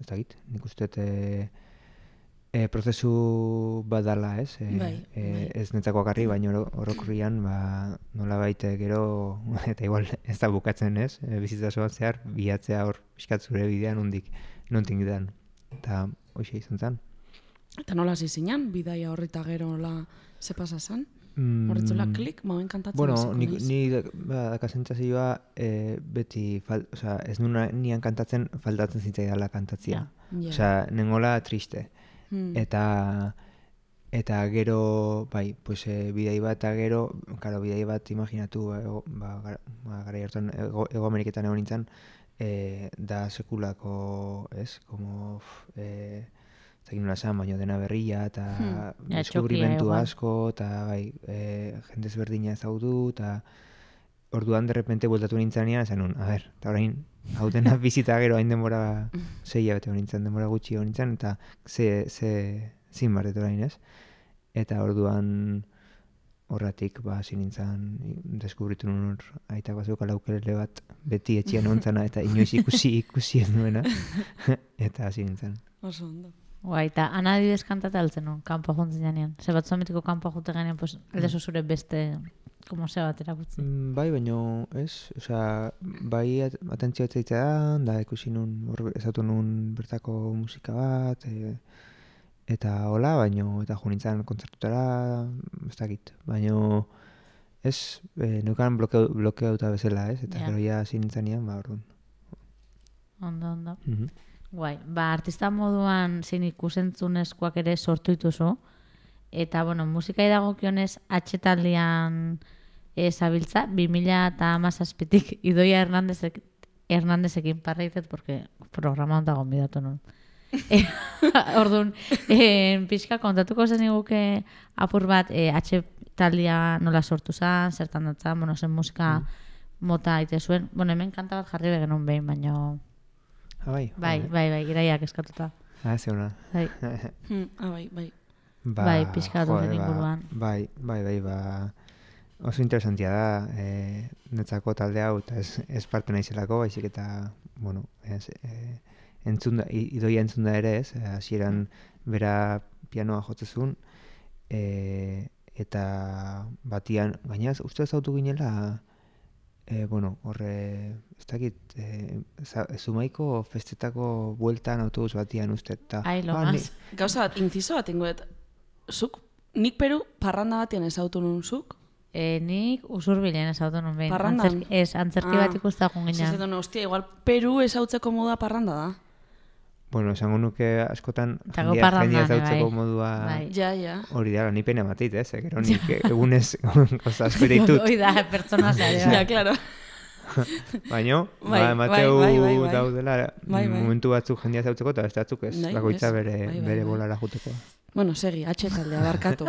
ez dakit, nik uste e, e, prozesu bat dala, ez? E, Bai, e, bai. Ez netzako bakarrik, baina oro- orokorrian, ba, nola baite gero, eta igual ez da bukatzen, ez? E, bizitza osoan zehar, bilatzea hor pixkat zure bidean nondik, nondik gidan. Eta hoxe izan zen. Eta nola hasi zinen, bidaia horrita gero nola ze pasa zen? Mm, Horretzula klik, mauen kantatzen Bueno, hasiko ni, naiz. ni ba, daka e, beti, fal, osea, ez nuna nian kantatzen, faltatzen zitzaidala kantatzia. Ja. Osea, nengola triste. Hmm. Eta eta gero, bai, pues e, bidai bat eta gero, karo, bidai bat imaginatu, ego, ba, gara, ba, gara hartan, ego, ego Ameriketan egon nintzen, e, da sekulako, ez, como, uf, e, dakit nola esan, baina dena berria, eta Hmm. Deskubrimentu asko, eta bai, e, jende ezberdina ezagutu, eta orduan de repente bueltatu nintzenean, esan nun, a ber, eta orain, hau dena bizita gero hain denbora zei bete nintzen, denbora gutxi egon nintzen, eta ze, ze, zin barret orain ez. Eta orduan horratik, ba, hasi nintzen, deskubritu nun hor, aitak bazuk ukelele bat, beti etxian ontzana, eta inoiz ikusi ikusi ez nuena, eta hasi nintzen. Oso ondo. Guai, eta ana adibidez kantata altzen nun, kanpo jontzen janean. Ze bat zometiko kanpo jute ganean, pues, aldezu zure beste, como se bat erakutzi. Mm, Bai, baino, ez, osea, bai at atentzioa da, da ikusi nun, hor ezautu nun bertako musika bat, e, eta hola, baino, eta jo nintzen kontzertutara, ez dakit, baino, ez, e, neukan blokeo, blokeauta bezala, ez, eta Ja. gero ja hasi nintzenean, ba, orduan. Ondo, ondo. Mhm. Guai, ba, artista moduan zein ikusentzunezkoak ere sortu dituzu. Eta, bueno, musikai dagokionez atxetaldian ezabiltza, 2000 eta amazazpitik Idoia Hernandezek, Hernandezekin parreitet, porque programa onta gonbidatu nun. E, Orduan, eh, pixka kontatuko zen iguke apur bat eh, atxetaldia nola sortu zen, zertan datzan, bueno, zen musika mota aite zuen. Bueno, hemen kanta bat jarri begenun behin, baino... Bai, Bai, bai, bai, iraiak eskatuta. Ah, ze ona. Bai. Hmm. Ah, bai, bai. Ba, Bai, pixka horren ba, inguruan. Bai, bai, bai, ba, oso interesantia da, e, netzako talde hau, eta ez, ez parte naizelako, baizik eta, bueno, ez, e, entzunda, idoia entzunda ere ez, e, hasieran bera pianoa jotzezun, e, eta batian, gainaz, uste ezautu ginela, e, bueno, horre, ez dakit, e, za- zumaiko festetako bueltan autobus batian uste, eta, Ai, lo ah, ni- más. Gauza bat, inciso bat ingoet. Zuk, nik peru parranda batean ezautu nun zuk. E, nik usurbilen ez auto nun behin. Parrandan? Antzerki, ez, antzerki Ah. bat ikustakun ginean. Zazetan, hostia, igual Peru ezautzeko moda parranda da. Bueno, esango nuke askotan jendea eh, zautzeko bai. modua Bai. Ja, ja. hori da, ni pena mateit, ez? Gero nik egunez gauza asko ditut. Hoi da, pertsona zare. Ja, claro. Baino, Bai, ba, emateu bai, bai, bai, bai. daudela Bai, bai. momentu batzuk jendea zautzeko eta beste batzuk ez. Bai, Bakoitza ez. bere, Bai, bai, bere bai. bolara juteko. Bueno, segi, atxetaldea, barkatu.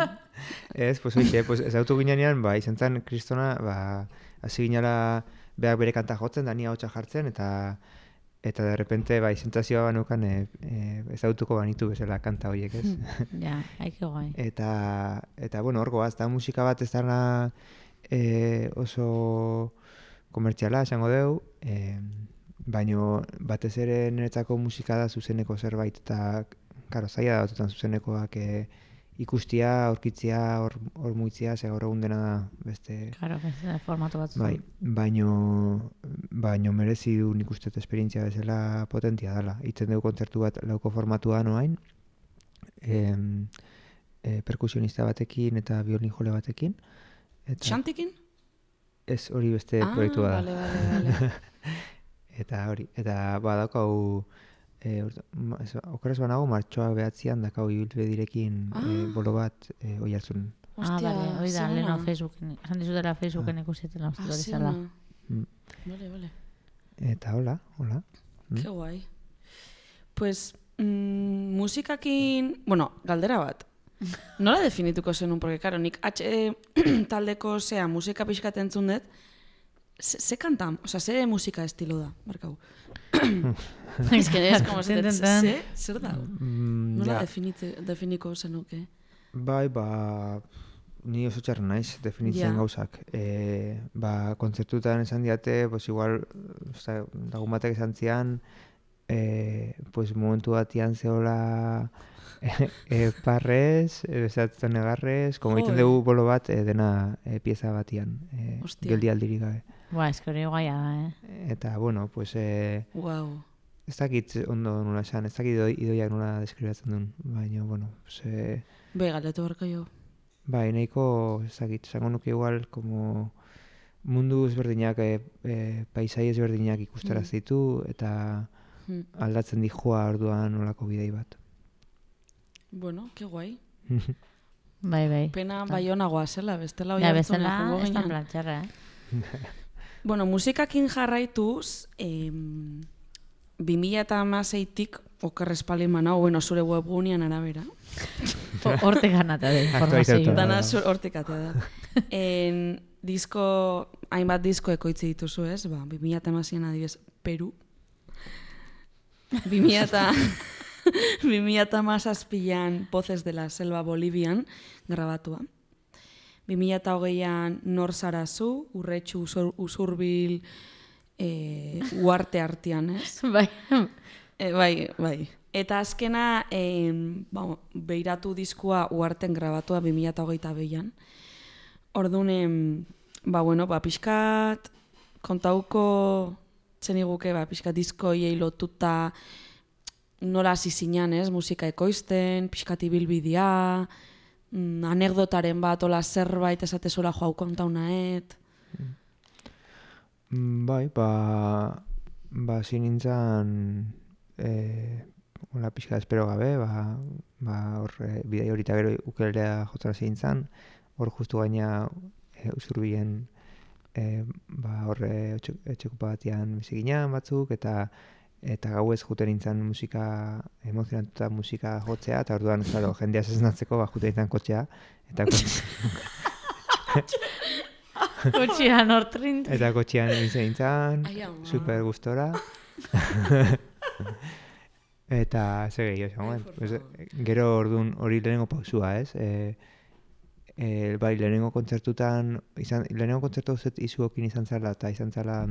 Ez, pues hoxe, pues ezautu ginean, ba, izan zen kristona, ba, hasi ginela beak bere kanta jotzen, da ni ahotsa jartzen, eta eta de repente, ba, izentazioa banukan e, e, ezautuko banitu bezala kanta horiek, ez? Ja, haike guai. eta eta bueno, hor goaz, da musika bat ez dana e, oso komertziala esango deu, e, baino batez ere niretzako musika da zuzeneko zerbait eta karo, zaila da batzutan zuzenekoak e, ikustia, aurkitzia, hor, hor muitzia, ze gaur egun dena da beste Claro, beste formatu bat Bai, baino, baino merezi du nik uste esperientzia bezala potentia dela. Itzen dugu kontzertu bat lauko formatua noain, em, e, perkusionista batekin eta violin jole batekin. Eta, Xantikin? Ez hori beste ah, proiektua da. Bale, bale, bale. Eta hori, eta badakau, e, okeraz banago, martxoa behatzean dakau ibilbe direkin Ah. e, bolo bat e, oi hartzun. Ah, bale, hori da, leheno. Facebooken. Esan dizutela Facebooken Ah. ikusietela uste Ah, zela. ona. Mm. Bale, bale. Eta hola, hola. Mm. Ke guai. Pues, mm, musikakin, bueno, galdera bat. Nola definituko zenun, porque, karo, nik H taldeko zea musika pixkat entzun dut, ze, ze kanta, oza, ze musika estilo da, barkau. Ez que ez, como ze, ten. ze, zer da? Mm, Nola ja, definitze, definiko zenuke? bai, ba, ni oso txarra naiz definitzen Ja. gauzak. E, ba, kontzertutan esan diate, pues igual, oza, lagun batek esan zian, e, pues momentu batian zehola e, e, parrez, e, bezatzen negarrez, como egiten dugu bolo bat e, dena e, pieza batian, e, Ostia. geldi aldirik gabe. Ba, ez que hori guaia da, eh? Eta, bueno, pues, e, Wow. ez dakit ondo nola esan, ez dakit idoi, idoiak nola deskribatzen duen, baina, bueno, pues, e, Be, galetu barko jo. bai, nahiko, ez dakit, esango nuke igual, como mundu ezberdinak, e, e, paisai ezberdinak ikustaraz Mm. ditu, eta Hmm. aldatzen di joa orduan olako bidei bat. Bueno, ke guai. Bai, bai. Pena baionagoa zela, bestela hoi Ja, bezala, joango ez da plantxarra, eh? Bueno, musikakin jarraituz, em, 2006-tik okerrezpalin manau, bueno, zure webgunean arabera. Ho- Hortik ganata da da. Dana hortik ate da. En, disko, hainbat disko ekoitzi dituzu, ez? Ba, 2008an adibidez, Peru. 2008an Poces de la Selva Bolivian grabatua. 2008an Nor Zarazu, Urretxu Usur- Usurbil, e, uarte artean, ez? Bai, E, bai, bai. Eta azkena, e, ba, beiratu diskua uarten grabatua 2008 behian. Orduan, em, ba, bueno, ba, pixkat, kontauko zeniguke, ba, pixkat diskoiei lotuta nola hasi zinen, ez, musika ekoizten, pixkat ibilbidea, mm, anekdotaren bat, ola zerbait esatezuela joau kontaunaet. Mm, Bai, ba, ba, hasi nintzen, e, hola pixka espero gabe, ba, ba, hor, e, bidei hori gero ukelea jotzen hasi nintzen, hor justu gaina e, usurbilen, e, ba, hor e, etxe- etxekupa batean bizi ginen batzuk, eta eta gauez juten nintzen musika, emozionatuta musika jotzea, eta orduan, claro, jendea zeznatzeko, ba, juten nintzen kotxea, eta kotxe, kotxian hortrint. Eta kotxean nintzen, ama. super gustora. eta ze gehiago, por pues, favor. gero orduan hori lehenengo pausua, ez? E, e, bai, lehenengo kontzertutan, izan, lehenengo kontzertu uzet izuokin izan zala, eta izan zala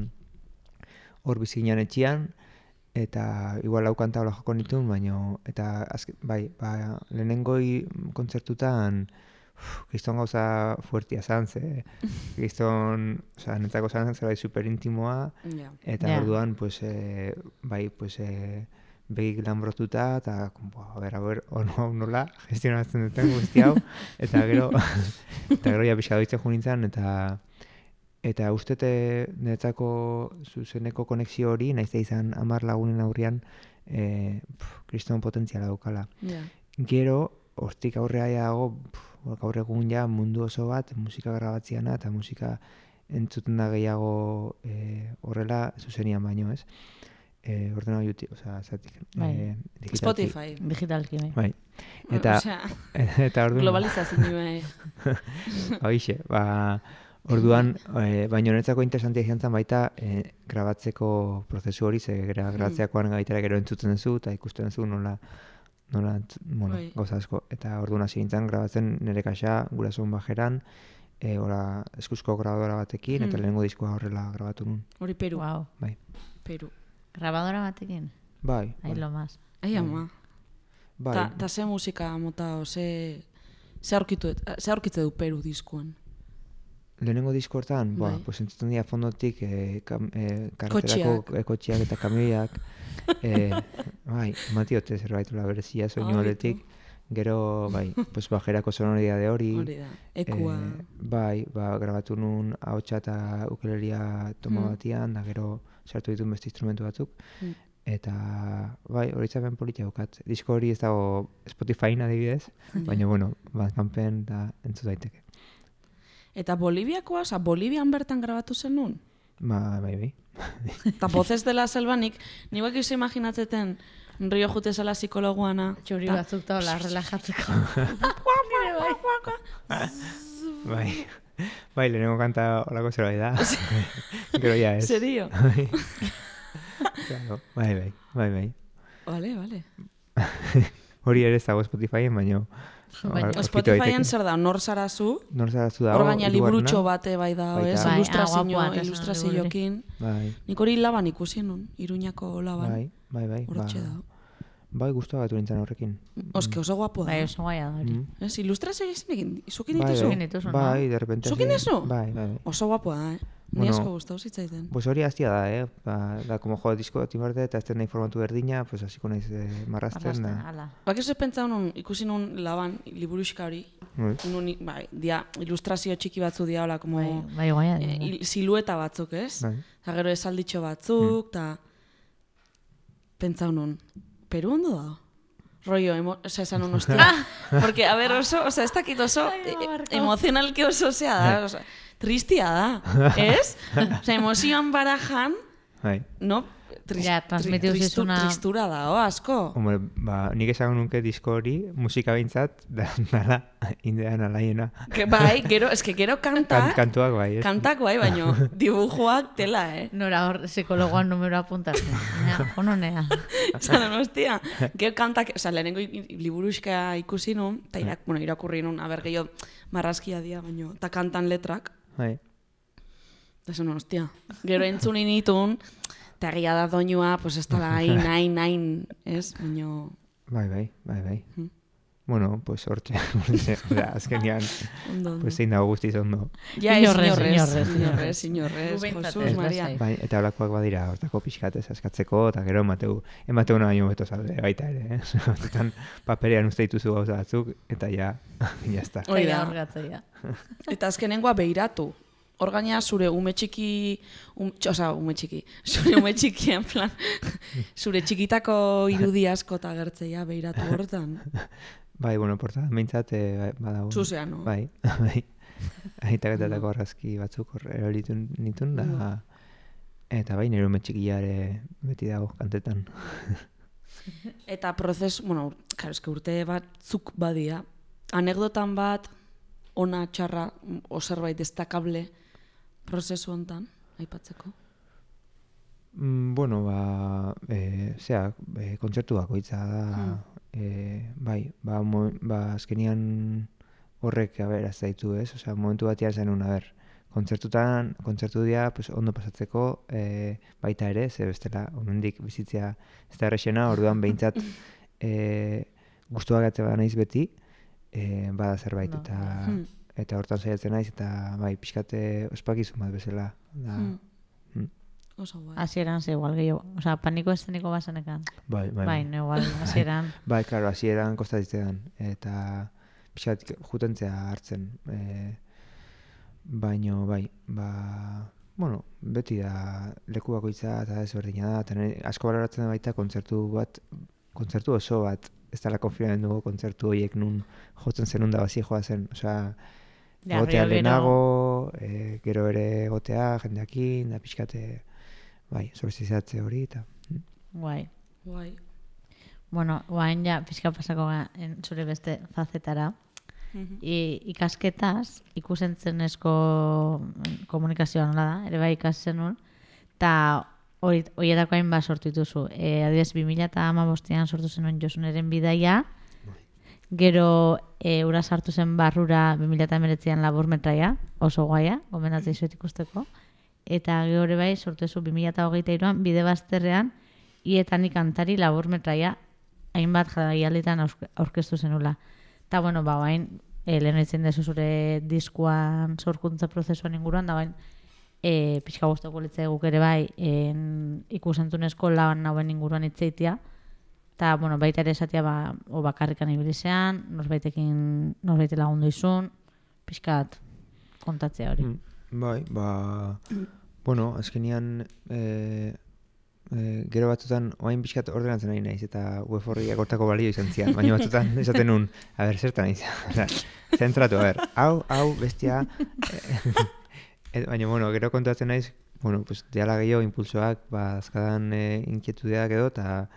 hor bizinan etxian, eta igual hau kanta hola joko nituen, baino, eta azke, bai, ba, lehenengo i- kontzertutan, kriston gauza fuertia zan, ze, kriston, oza, netzako zan zerbait super intimoa, Ja. eta Ja. orduan, pues, e, bai, pues, e, begik lanbrotuta, eta, bo, a ber, a ber, ono, hau nola, gestionatzen duten guzti hau, eta gero, eta gero ja pixka doitzen jo nintzen, eta, eta ustete netzako zuzeneko konexio hori, naiz da izan amar lagunen aurrian, e, pf, kriston potentziala daukala. Ja. Gero, hortik aurrea dago, gaur egun ja mundu oso bat musika grabatziana eta musika entzuten da gehiago e, horrela zuzenian baino, ez? E, ordena juti, osea, zatik. Bai. E, digitalki. Spotify. Digitalki, bai. Bai. Eta, Osea, eta orduan, globalizazioa. eh. Hoixe, ba, orduan, e, baina honetzako interesantia izan zen baita e, grabatzeko prozesu hori, ze gra, grabatzeakoan gaitara gero entzuten duzu eta ikusten duzu nola, nola bueno, Bai. gauza asko. Eta orduan hasi nintzen grabatzen nire kaxa gurasoen bajeran, e, ora, eskuzko grabadora batekin, eta Hmm. lehenengo diskoa horrela grabatu nun. Hori Peru. Wow. Bai. Peru. Grabadora batekin. Bai, Ahí bai, lo más. Ai, ama. bai. Ta, ta ze musika mota, o ze... Ze aurkitu, ze aurkitze du Peru diskuan. Lehenengo disko hortan, ba, Bai. pues entzuten dira fondotik e, kam, e, karreterako e, kotxeak eta kamioiak. e, bai, eman diote zerbait hola berezia soinu aldetik. Gero, bai, pues bajerako sonoridade hori. Hori da, ekua. Eh, bai, ba, grabatu nun ahotsa eta ukeleria toma Mm. batian, da gero sartu ditun beste instrumentu batzuk. Mm. Eta, bai, hori zapen politia daukat. Disko hori ez dago Spotify adibidez, baina, bueno, Bandcampen da entzut daiteke. Eta Boliviakoa, oza, Bolivian bertan grabatu zen nun? Ba, bai, bai. Eta voces de la selvanik, niguak iso imaginatzeten rio jute zela psikologuana. Txuri Ta- batzuk taula relajatzeko. Bai, bai, lehenengo kanta olako zerbait da. Gero ja ez. Serio? Claro, bai, bai, bai, bai. Vale, vale. Hori ere ez dago Spotifyen, baina... Baina Spotifyen daiteke. zer da, nor zara zu? Nor zara zu dago? Hor gaina hirugarrena? liburutxo bate bai da, ez? Bai, ah, Ilustrazio, esan ilustrazioekin. Bai, Nik hori laban ikusi nun, Iruñako laban. bai, bai, bai. Hortxe ba, da. Bai, guztua batu nintzen horrekin. Oske oso guapo da. Bai, oso guaia da hori. Mm. Ez, ilustrazio egin zukin Bai, dituzu? Dituzu, no? Bai, de repente... Zukin? Bai, bai, bai. Oso guapo da, eh? Ni Bueno, asko gustau zitzaiten. Pues hori hastia da, eh? Ba, da, como jo, disko bat imarte, eta ez den nahi formatu berdina, pues hasiko naiz eh, marrazten, da. ala. Bak ez pentsa nun, ikusi nun laban, liburuxka hori, Bai. nun, bai, dia, ilustrazio txiki batzu dia, hola, como, Bai, bai, eh, il- silueta batzuk, ez? Bai. Eta gero esalditxo batzuk, eta pentsau nun, Peru ondo da? Rollo, emo, oza, esan nun, ostia. Porque, a ver, oso, oza, ez dakit oso, Ai, e- barkatu. emozionalki oso zea da, oza, tristia da, ez? Oza, emozioan barajan, Bai. no? Tris, Ja, transmititu tristu- zizuna- Tristura da, o, asko. Hombre, ba, nik esango nuke disko hori, musika behintzat, da, dala, indean alaiena. Que, bai, gero, eske gero Kan, kanta, kantuak bai, ez? kantak bai, baino, dibujoak tela, eh? Nora hor psikologoan numero apuntatzen. Ja, hononea. Zaten, hostia, gero kantak, oza, lehenengo i- i- liburuxka ikusi nun, eta irak, bueno, irakurri nun, aber gehiago marrazkia dia, baino, eta kantan letrak, Bai. eta zen, hostia, gero entzun initun, eta egia da doinua, pues ez da hain, hain, hain, ez, baino, Bai, bai, bai, bai. Hmm. Bueno, pues hortxe, da, ondo. pues zein dago guztiz ondo. Ja, ez, Inorrez, inorrez, inorrez, ez, Maria. Bai, eta holakoak badira, hortako pixkatez askatzeko, eta gero emateu, emateu baino beto zaude, baita ere, eh? Hortetan, paperean uste dituzu gauza batzuk, eta ja, jazta. Hori da. Hor gatzaia. Eta azkenengoa beiratu. Hor gaina zure ume txiki, um, osea, ume txiki, zure ume txiki, en plan, zure txikitako irudi asko eta gertzeia beiratu hortan. Bai, bueno, porta, meintzat, eh, bai, badago. Zuzea, no? Bai, bai. Aitaketatako argazki batzuk hor eroritu nitun, da, eta bai, nire ume txikia ere beti dago kantetan. Eta prozes, bueno, karo, eske urte batzuk badia, anekdotan bat, ona txarra, o zerbait destakable, prozesu hontan, aipatzeko. Mm, bueno, ba, e, zea, e, kontzertu bakoitza da, Hmm. E, bai, ba, mo, ba, azkenian horrek, a ber, zaitu, ez? Osea, momentu batean zenun, a ber, kontzertutan, kontzertu dira, pues, ondo pasatzeko, e, baita ere, ze bestela, onendik bizitzea ez da errexena, orduan behintzat, e, guztua gatzea naiz beti, e, bada zerbait, No. eta, Hmm. eta hortan saiatzen naiz, eta, bai, pixkate ospakizun bat bezala, da, Hmm. Oso guai. Hasieran ze igual gehiago. Osa, paniko eszeniko bazenekan. bai, bai, Bai, no igual, hasieran. Bai, klaro, hasieran kostatitzean, eta pixat jutentzea hartzen. E, baino, bai, ba, bueno, beti da leku bakoitza eta ezberdina da, eta asko baloratzen da baita kontzertu bat, kontzertu oso bat, ez dela konfinamendu kontzertu horiek nun jotzen zenun da bazi joa zen, osea, gero. lehenago, e, gero ere egotea jendeakin, da pixkate, bai, sorbizizatze hori, eta... Guai. Guai. Bueno, guain ja, pixka pasako ga, en, zure beste fazetara. Mhm. I, ikasketaz, ikusentzenezko komunikazioa nola da, ere bai ikasen nun, eta hori- horietako hain bat sortu dituzu. E, adibidez, 2008an sortu zenuen Josuneren bidaia, gero e, ura sartu zen barrura 2008an labur metraia, oso guaia, gomendatzea izuet ikusteko. Eta gero ere bai sortu zu 2008an bide bazterrean, ietani kantari labur metraia hainbat aurke- aurkeztu zenula. Eta, bueno, ba, bain, e, lehen eitzen dezu zure diskuan sorkuntza prozesuan inguruan, da bain, e, pixka guztoko litzai guk ere bai, en, ikusentunezko lan hauen inguruan itzeitia, Eta, bueno, baita ere esatia ba, o bakarrikan ibilizean, norbaitekin, norbaite lagundu izun, pixkat kontatzea hori. Mm, Bai, ba... Bueno, azkenian... E, e, gero batzutan, oain pixkat ordenatzen nahi naiz, eta web horriak hortako balio izan zian. Baina batzutan esaten nun, a ber, zertan naiz. Zentratu, a ber, hau, hau, bestia... E, baina, bueno, gero kontatzen naiz, bueno, pues, diala gehiago impulsoak, ba, azkadan e, inkietudeak edo, eta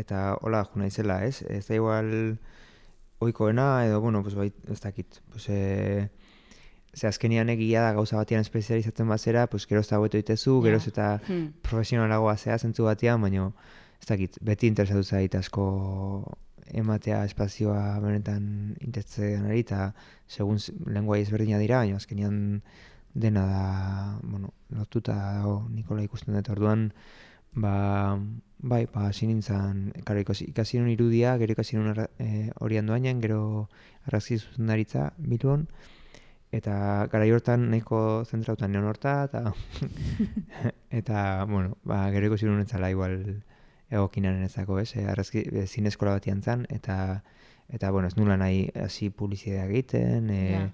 eta hola jo naizela, ez? Ez da igual oikoena edo, bueno, pues, bai, ez dakit. Pues, e, ze azkenian egia da gauza batean espezializatzen bazera, pues, geroz eta hobeto itezu, Ja. geroz eta Hmm. profesionalagoa zea zentzu batean, baina ez dakit, beti interesatu zait asko ematea espazioa benetan interesatzen ari, eta segun lenguai ezberdina dira, baina azkenian dena da, bueno, lotuta dago Nikola ikusten dut orduan, ba, bai, ba, hasi nintzen, karo, ikasi, irudia, gero ikasi nun hori andoainen, gero arrazki zuzendaritza Bilbon, eta gara hortan nahiko zentrautan neon horta, eta eta, bueno, ba, gero ikusi nuen etzala igual egokinaren ezako, ez? E, arrazki, e, zine eskola batian zan, eta, eta, bueno, ez nula nahi hasi publizidea egiten, e, Ja.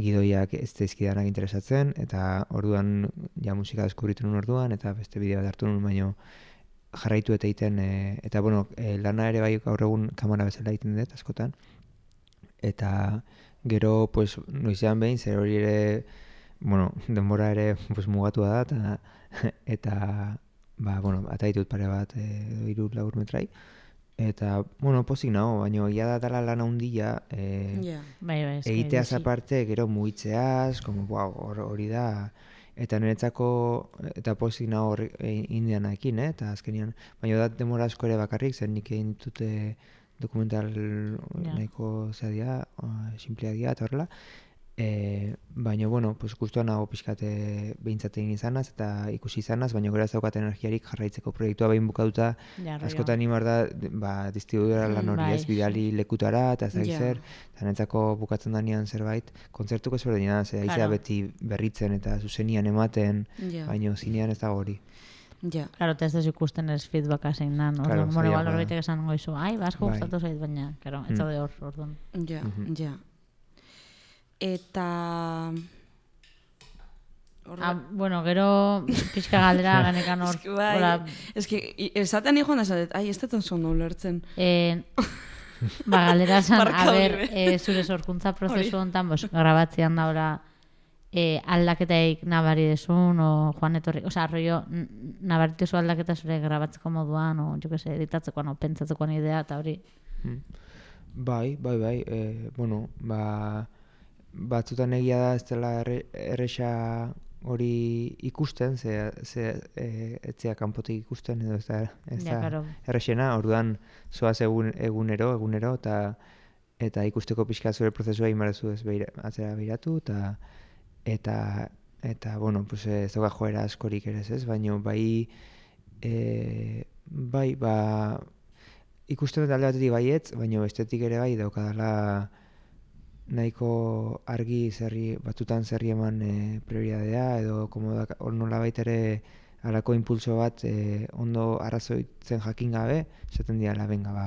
gidoiak ez zaizkidanak interesatzen, eta orduan ja musika deskubritu nuen orduan, eta beste bideo bat hartu nuen, baino jarraitu eta egiten, e, eta, bueno, e, lana ere bai gaur egun kamara bezala egiten dut, askotan, eta gero, pues, noizean behin, zer hori ere, bueno, denbora ere pues, mugatua da, eta, eta ba, bueno, ata ditut pare bat, e, edo hiru labur metrai, eta, bueno, pozik nago, baina ia da dala lana handia, e, Ja. Bai, bai, egiteaz dizki. aparte, gero mugitzeaz, como, wow, hor- hori da, eta niretzako, eta pozik nago horri- e, indianaekin, eh? eta azkenian, baina da demora asko ere bakarrik, zen nik egin dute dokumental Ja. nahiko uh, simplea dira, eta horrela, E, baina, bueno, pues, guztuan nago pixkate behintzat egin izanaz eta ikusi izanaz, baina gero ez daukat energiarik jarraitzeko proiektua behin bukatuta Ja, rollo. askotan animar da, ba, distribuidora lan hori Bai. ez, bidali lekutara, eta ez dakit Ja. zer, eta bukatzen danean zerbait, kontzertuko ezberdina, ze aizea Claro. beti berritzen eta zuzenian ematen, Ja. baina zinean ez dago hori. Ja. Claro, ez dezu ikusten ez feedbacka zein nan. Claro, Orduan, bueno, igual zailagoa da. norbaitek esan goizu, ai, ba, asko Bai. gustatu zait, baina, claro, ez Mm. zaude hor, orduan. Ja, Mhm. ja. Eta... Horra- Ah, bueno, gero pixka galdera ganekan hor. Es que bai, hola, es que i- esaten nijoan da esatet, ai, ez dut oso ondo ulertzen. eh, ba, galdera zan, a ber, eh, zure sorkuntza prozesu honetan, bos, grabatzean daura eh, aldaketaik nabari desun, o joan etorri, oza, arroio, nabaritu zu aldaketa zure grabatzeko moduan, o, jo que se, editatzeko, no, pentsatzekoan idea, eta hori. Mm. Bai, bai, bai, e, bueno, ba, batzutan egia da ez dela erre, erresa hori ikusten, ze, ze e, etzea kanpotik ikusten, edo ez da, ez Ja, da claro. erresena, orduan zoaz egun, egunero, egunero, eta eta ikusteko pixka zure prozesua imarezu ez beira, atzera behiratu, eta eta eta bueno, pues ez dauka joera askorik ere ez, baina bai e, bai, ba ikusten dut alde batetik baietz, baina bestetik ere bai daukadala nahiko argi zerri, batzutan zerri eman e, prioridadea edo komodak nola ere halako impulso bat e, ondo arrazoitzen jakin gabe, esaten diala benga ba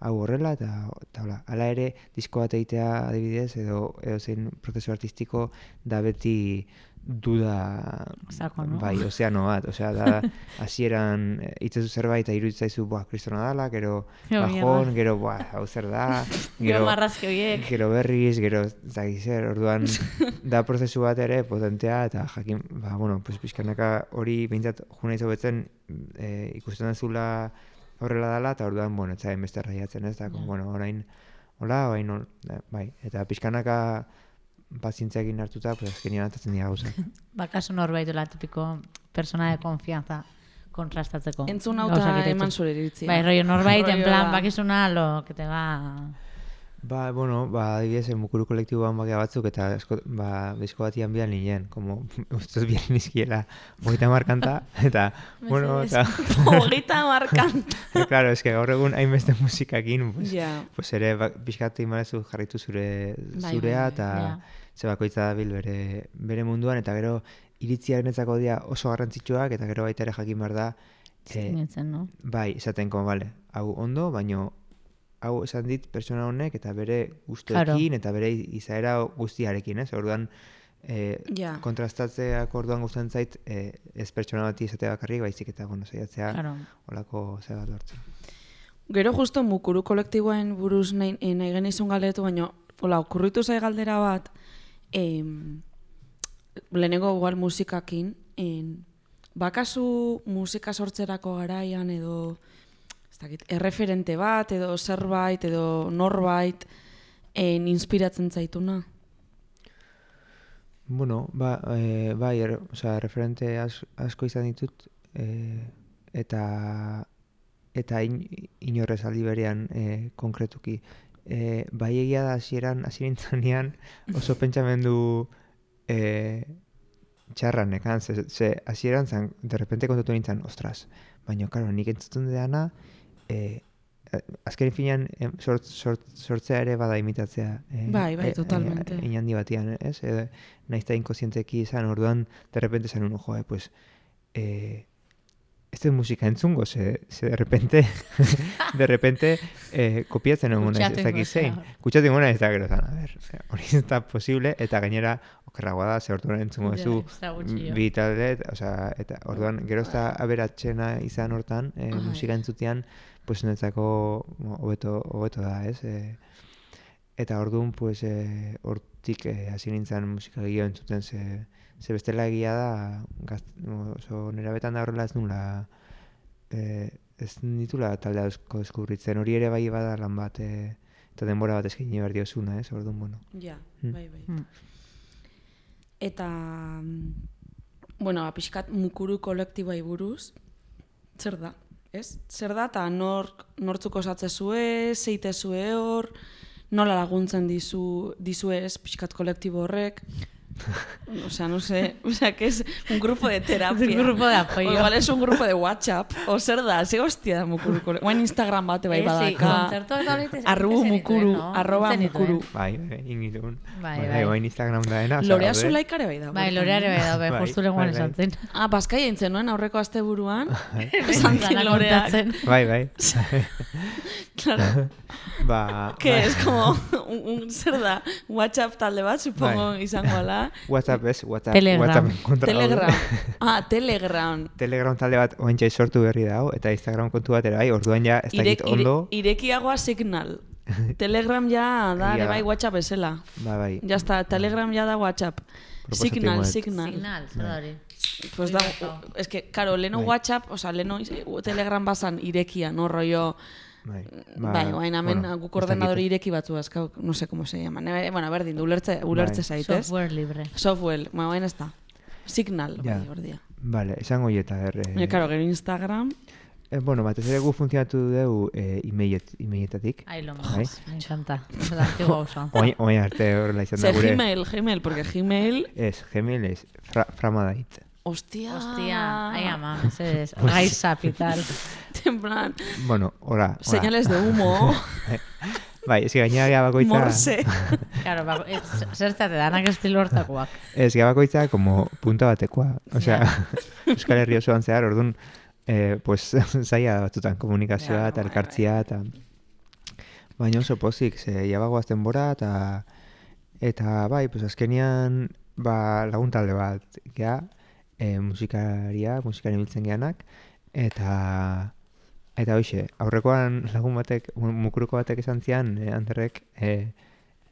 hau horrela eta eta hola. Hala ere disko bat egitea adibidez edo edo zein prozesu artistiko da beti duda Sako, no? bai, ozeano bat, osea da hasieran eh, itzezu zerbait eta iruditzaizu, buah, kristona dala, gero Jo, bajon, gero, buah, hau zer da, Gero marrazki horiek. gero berriz, gero ez dakit zer, orduan da prozesu bat ere potentea eta jakin, ba, bueno, pues pixkanaka hori behintzat juna izo betzen e, ikusten dezula horrela dela eta orduan, bueno, ez zain beste raiatzen ez, da, Ja. bueno, orain, hola, orain, hol- da, bai, eta pixkanaka pazientziakin hartuta, pues azkenean atatzen dira gauzak. Ba, kasu norbait la tipiko persona de confianza kontrastatzeko. Entzun iritzuz. eman zure iritzia. Bai, rollo norbait, en plan, bakizuna lo que te va... Ba, bueno, ba, adibidez, mukuru kolektiboan bakia batzuk, eta esko, ba, disko batian bian ninen, como, ustez bian nizkiela, hogeita markanta, eta, bueno, eta, Hogeita markant. claro, es que gaur egun hainbeste musikakin, pues, Ja. pues ere, ba, pixkat imarezu jarritu zure, Bai, zurea, bai, eta ze bakoitza dabil bere, bere munduan, eta gero iritziak netzako dira oso garrantzitsuak, eta gero baita ere jakin behar da, eh, no? bai, esaten como, vale, hau ondo, baino hau esan dit pertsona honek eta bere gustuekin eta bere izaera guztiarekin, ez? Orduan, eh, Ja. kontrastatzeak orduan gustatzen zait eh, ez pertsona bati esatea bakarrik, baizik eta, bueno, saiatzea Claro. olako ze bat lortzen. Gero justo mukuru kolektiboen buruz nahi, eh, nahi genizun galdetu, baina hola, okurritu zai galdera bat, em, lehenengo igual musikakin, en, bakazu musika sortzerako garaian edo ez dakit, erreferente bat edo zerbait edo norbait en, inspiratzen zaituna? Bueno, ba, e, bai, er, osea, referente as, asko izan ditut, e, eta eta in, inorrez aldi berean e, konkretuki. E, bai egia da hasieran hasi oso pentsamendu e, txarran ekan, ze, hasieran zan, de repente kontatu nintzen, ostras, baina, karo, nik entzuten dudana, e, azken finean em, sort, sort, sortzea ere bada imitatzea. E, Bai, bai, totalmente. E, inandi batian, ez? E, nahiz eta inkozienteki izan, orduan, de repente zan uno, joe, pues, e, ez dut musika entzungo, ze, ze de repente, de repente, eh, kopiatzen egon naiz, ez dakit zein. Kutsatzen egon naiz, eta gero zan, a ber, hori ez da posible, eta gainera, okerragoa da, ze orduan entzungo jo. bi talde, osea, eta orduan, gero ez da aberatxena izan hortan, eh, musika entzutean, pues netzako hobeto, hobeto da, ez? E, eta orduan, pues, e, hortik eh, hasi nintzen musika gehiago entzuten, ze, ze bestela egia da, gaz, oso nera betan da horrela ez nula, e, ez ditula talde asko deskubritzen, hori ere bai bada lan bat, e, eta denbora bat eskaini behar diozuna, ez? Orduan, bueno. Ja, Mm. bai, bai. Mm. Eta, mm, bueno, ba, pixkat mukuru kolektiboai buruz, zer da, ez? Zer da, eta nor, nortzuk osatzezue, zeitezue hor, nola laguntzen dizu, dizue ez, pixkat kolektibo horrek, O sea, no sé, o sea, que es un grupo de terapia. Un grupo de apoyo. O igual es un grupo de WhatsApp. O zer da, ze hostia da mukuru. Oain Instagram bate bai Eh, sí, badaka. horiek Arrubu mukuru, no? arroba mukuru. Bai, ingitun. Bai, Bai, bai. oain Instagram da dena. osea, Lorea daude. Zulaikare bai da. Bai, loreare bai da, bai, Bai, justu lenguan bai, esan bai. zen. Ah, Bazkai eintzen nuen aurreko asteburuan. Esan zin Dana loreak. kontatzen. Bai, bai. Claro, ba, que bai. es como un, un zer da, WhatsApp talde bat, supongo izango ala. WhatsApp ez, WhatsApp, Telegram. WhatsApp Telegram. Ah, Telegram. Telegram talde bat oantxe sortu berri dago, eta Instagram kontu bat ere bai, orduan ja ez dakit Ire- ondo, ire- irekiagoa signal. Telegram ja da, ere bai WhatsApp esela. ba bai. Ya está, Telegram ya da WhatsApp. Signal, signal. Signal, da hori. Pues da, es que, claro, leno Bai. WhatsApp, o sea, leno Telegram bazan irekia, no rollo... Bai, bai, guain hemen bueno, guk ordenadori dakit. ireki batzu azkau, no sé cómo se llaman. Eh, bueno, berdin, du ulertze, ulertze Bai. zaitez. Software libre. Software, bueno, baina ez da. Signal, Ja. bai, ordia. Vale, esango hieta, er, Baina, eh, claro, gero Instagram, eh, bueno, batez ere gu funtzionatu dugu eh, emailet, emailetatik. Ai, lo Bai. más, me encanta. Es la antigua usanza. Oain, oain arte horrela izan da gure. Gmail, Gmail, porque Gmail, Ez, Gmail ez, fra, framadait. Hostia, Hostia, ai ama, mesedez. Gaiza, pital. en plan, Bueno, ora, ora. señales de humo, Bai, ez que gainera geha bakoitza... morse. Claro, ba, ez, zertzate danak estilo hortakoak. Ez, geha bakoitza como punta batekoa. Osea, Euskal Herri osoan zehar, orduan, eh, pues, zaila batzutan komunikazioa Ja, eta bai, elkartzia eta... Baina oso pozik, ze jabagoazten bora eta... Eta bai, pues azkenian ba, lagun talde bat, gea, e, musikaria, musikari biltzen geanak, eta... Eta hoxe, aurrekoan lagun batek, mu- mukuruko batek esan zian, eh, Anderrek, eh,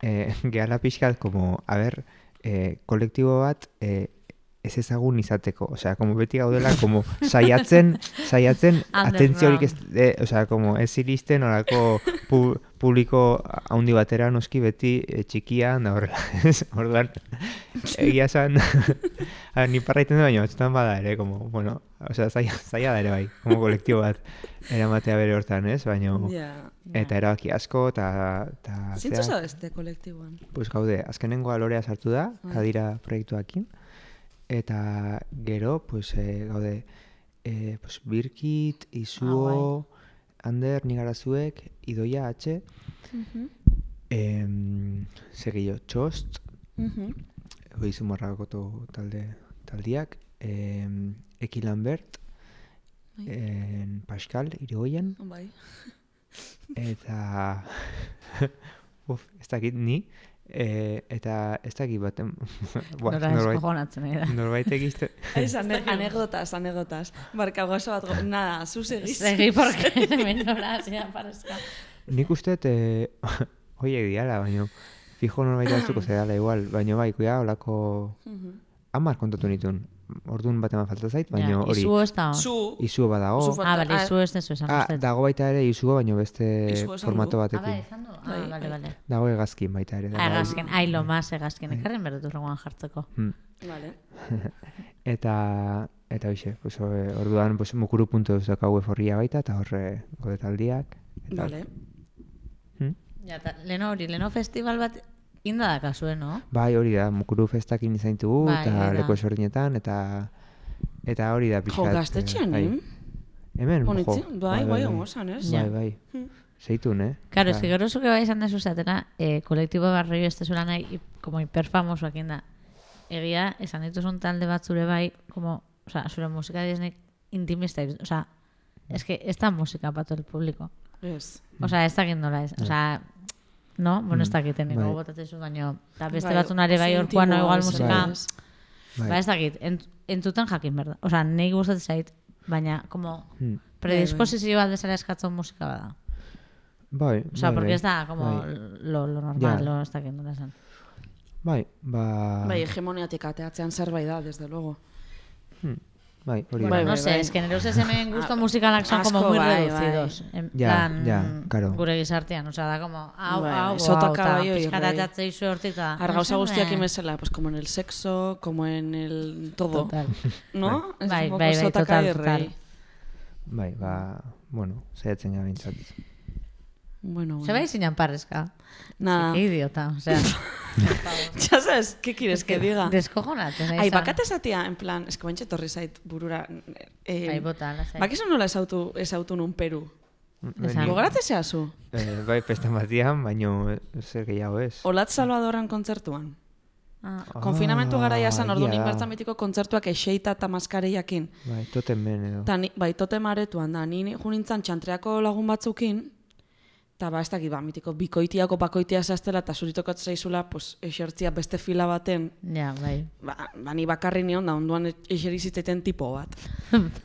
eh, gehala pixkat, como, a ber, eh, kolektibo bat eh, ez ezagun izateko. Osea, como beti gaudela, como saiatzen, saiatzen, atentziorik ez, eh, osea, como ez iristen orako pu, publiko haundi batera noski beti eh, txikian da horrela. ez? Orduan, egia esan, a, ni parraiten du baina batzutan bada ere, como, bueno, osea, zaila, zaila da ere bai, como kolektibo bat eramatea bere hortan, ez? Baina, Ja. eta erabaki asko, eta... eta Zintzu zea- zabeste kolektiboan? Pues gaude, azkenengoa lorea sartu da, kadira proiektuakin, eta gero, pues, e, gaude, e, pues, Birkit, Izuo, Ander, Nigarazuek, Idoia, H, Mhm. em, segillo, Txost. Oizu Marragoto talde, taldiak, em, Eki Lambert, en Pascal, irigoien, Bai. eta... Uf, ez dakit ni, e, eta ez dakit bat... Ba, Nora norbait, eskojonatzen ari da. norbaitek izte... Ez ane anegotas, anegotas. Barka gozo bat, go- nada, zu segiz. Segi, porque hemen nora hasia parezka. Nik uste, e, hoiek diala, baina fijo norbait hartuko zedala igual, baina bai, kuia, olako... Amar kontatu nituen, orduan bat eman falta zait, baina hori... Izu ez da hor. Zu, Izu badago. Ah, bale, izu ez dezu esan Ah, dago baita ere izua, baina beste formato du. Ah, bai, batekin. esan du? Bai, Ah, bale, bai. bale. Dago egazkin baita ere. Ah, Egazken, ai, lo más egazken. Ekarren berdutu rengoan jartzeko. Hmm. Vale. Eta, eta hoxe, pues, eh, orduan pues, mukuru puntu daukagu eforria baita, eta horre godetaldiak. Eta, Vale. Hmm? Ja, ta, leno hori, leno festival bat inda da kasue, no? Bai, hori da, mukuru festakin izan ditugu, Bai, eta hori da. leku esordinetan, eta eta hori da Jo, pixkat. gaztetxean, bai. eh? Hemen, Honetzi, jo. bai, bai, ongozan, ez? Bai, bai. Hmm. Zeitun, eh? Claro, es que gero zuke bai esan dezu zatela, eh, kolektibo barrio este zula nahi, hi- como hiperfamosoak da. Egia, esan dituzun talde bat zure bai, como, o sea, zure musika diznek intimista, o sea, es que ez da musika para todo el público. Ez. O sea, ez dakit nola ez. O sea, no? Bueno, ez dakiten, niko Bai. botatzen baino, eta beste Bai, batzunare bai oso orkuan, no, igual musika. Bai. ba ez dakit, ent, entzuten jakin berda. O sea, nahi gustatzen zait, baina, como, Hmm. predisposizio bat bezala eskatzen musika bada. Bai, O sea, bai, porque bai. ez da, como, Bai. lo, lo normal, Ja. lo ez dakit nola esan. Bai, ba... Bai, hegemoniatik ateatzean zerbait da, desde luego. Hmm. Bai, hori Bueno, da. Bai, no bai, sé, bai. es que ustez hemen gusto musikalak son Asko, como muy bai, reducidos. En Ja, plan, ja, claro. gure gizartean, o sea, da como, hau, Bai, hau, bai, bai, oi, pizkatatatze izu hortita. Argauza guztiak me- imezela, pues como en el sexo, como en el todo. Total. ¿No? Bai, bai, bai, total, y total. rey. Bai, ba, bueno, zaiatzen gara bintzat. Bueno, Se bueno. bai zinan parrezka. Nada. Qué idiota, o sea. Ya sabes, ¿qué quieres que diga? Deskojonatzen nahi Ai, zan. bakat esatia, en plan, es que torri zait burura. Eh, Bai, bota, lasai. Bakizu nola esautu, esautu nun Peru? Esan. Ni- Gogoratze zehazu? Eh, bai, pesta batian, baino zer gehiago ez. Olat Salvadorren kontzertuan. Ah, Konfinamentu gara jasan, orduan egia da. inbertzan betiko kontzertuak eseita eta maskareiakin. Bai, toten ben edo. Ta ni, bai, tote maretuan da, ni junintzan txantreako lagun batzukin, eta ba, ez dakit, ba, mitiko bikoitiako bakoitia zaztela, eta zuritokatz zaizula, pues, esertzia beste fila baten, ja, bai. ba, ba ni bakarri nion da, onduan eseri zitzaiten tipo bat.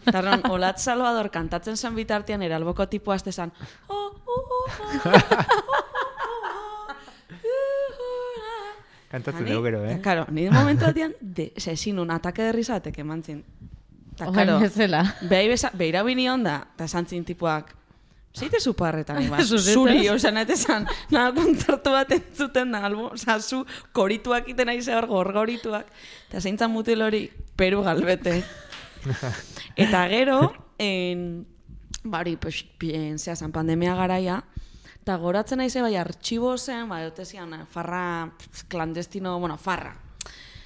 Tarron, Olat Salvador kantatzen zen bitartean, eralboko tipo azte zen, oh, oh, oh, oh, Kantatzen dugu gero, eh? Karo, ni momentu batean, de, ze, ezin nun, atake de risatek eman zin. Ta, Oain karo, bezala. behai besa, behira bini onda, eta esan zin tipuak, zeite zu parretan, zuri, oza, nahi esan, naha kontzertu bat entzuten da, albo, oza, zu korituak iten nahi zehar, gorgorituak, eta zeintzan mutil hori, peru galbete. eta gero, en, bari, pues, bien, zehazan, pandemia garaia, eta goratzen naize bai artxibo zen, bai, otezian, farra pf, klandestino, bueno, farra,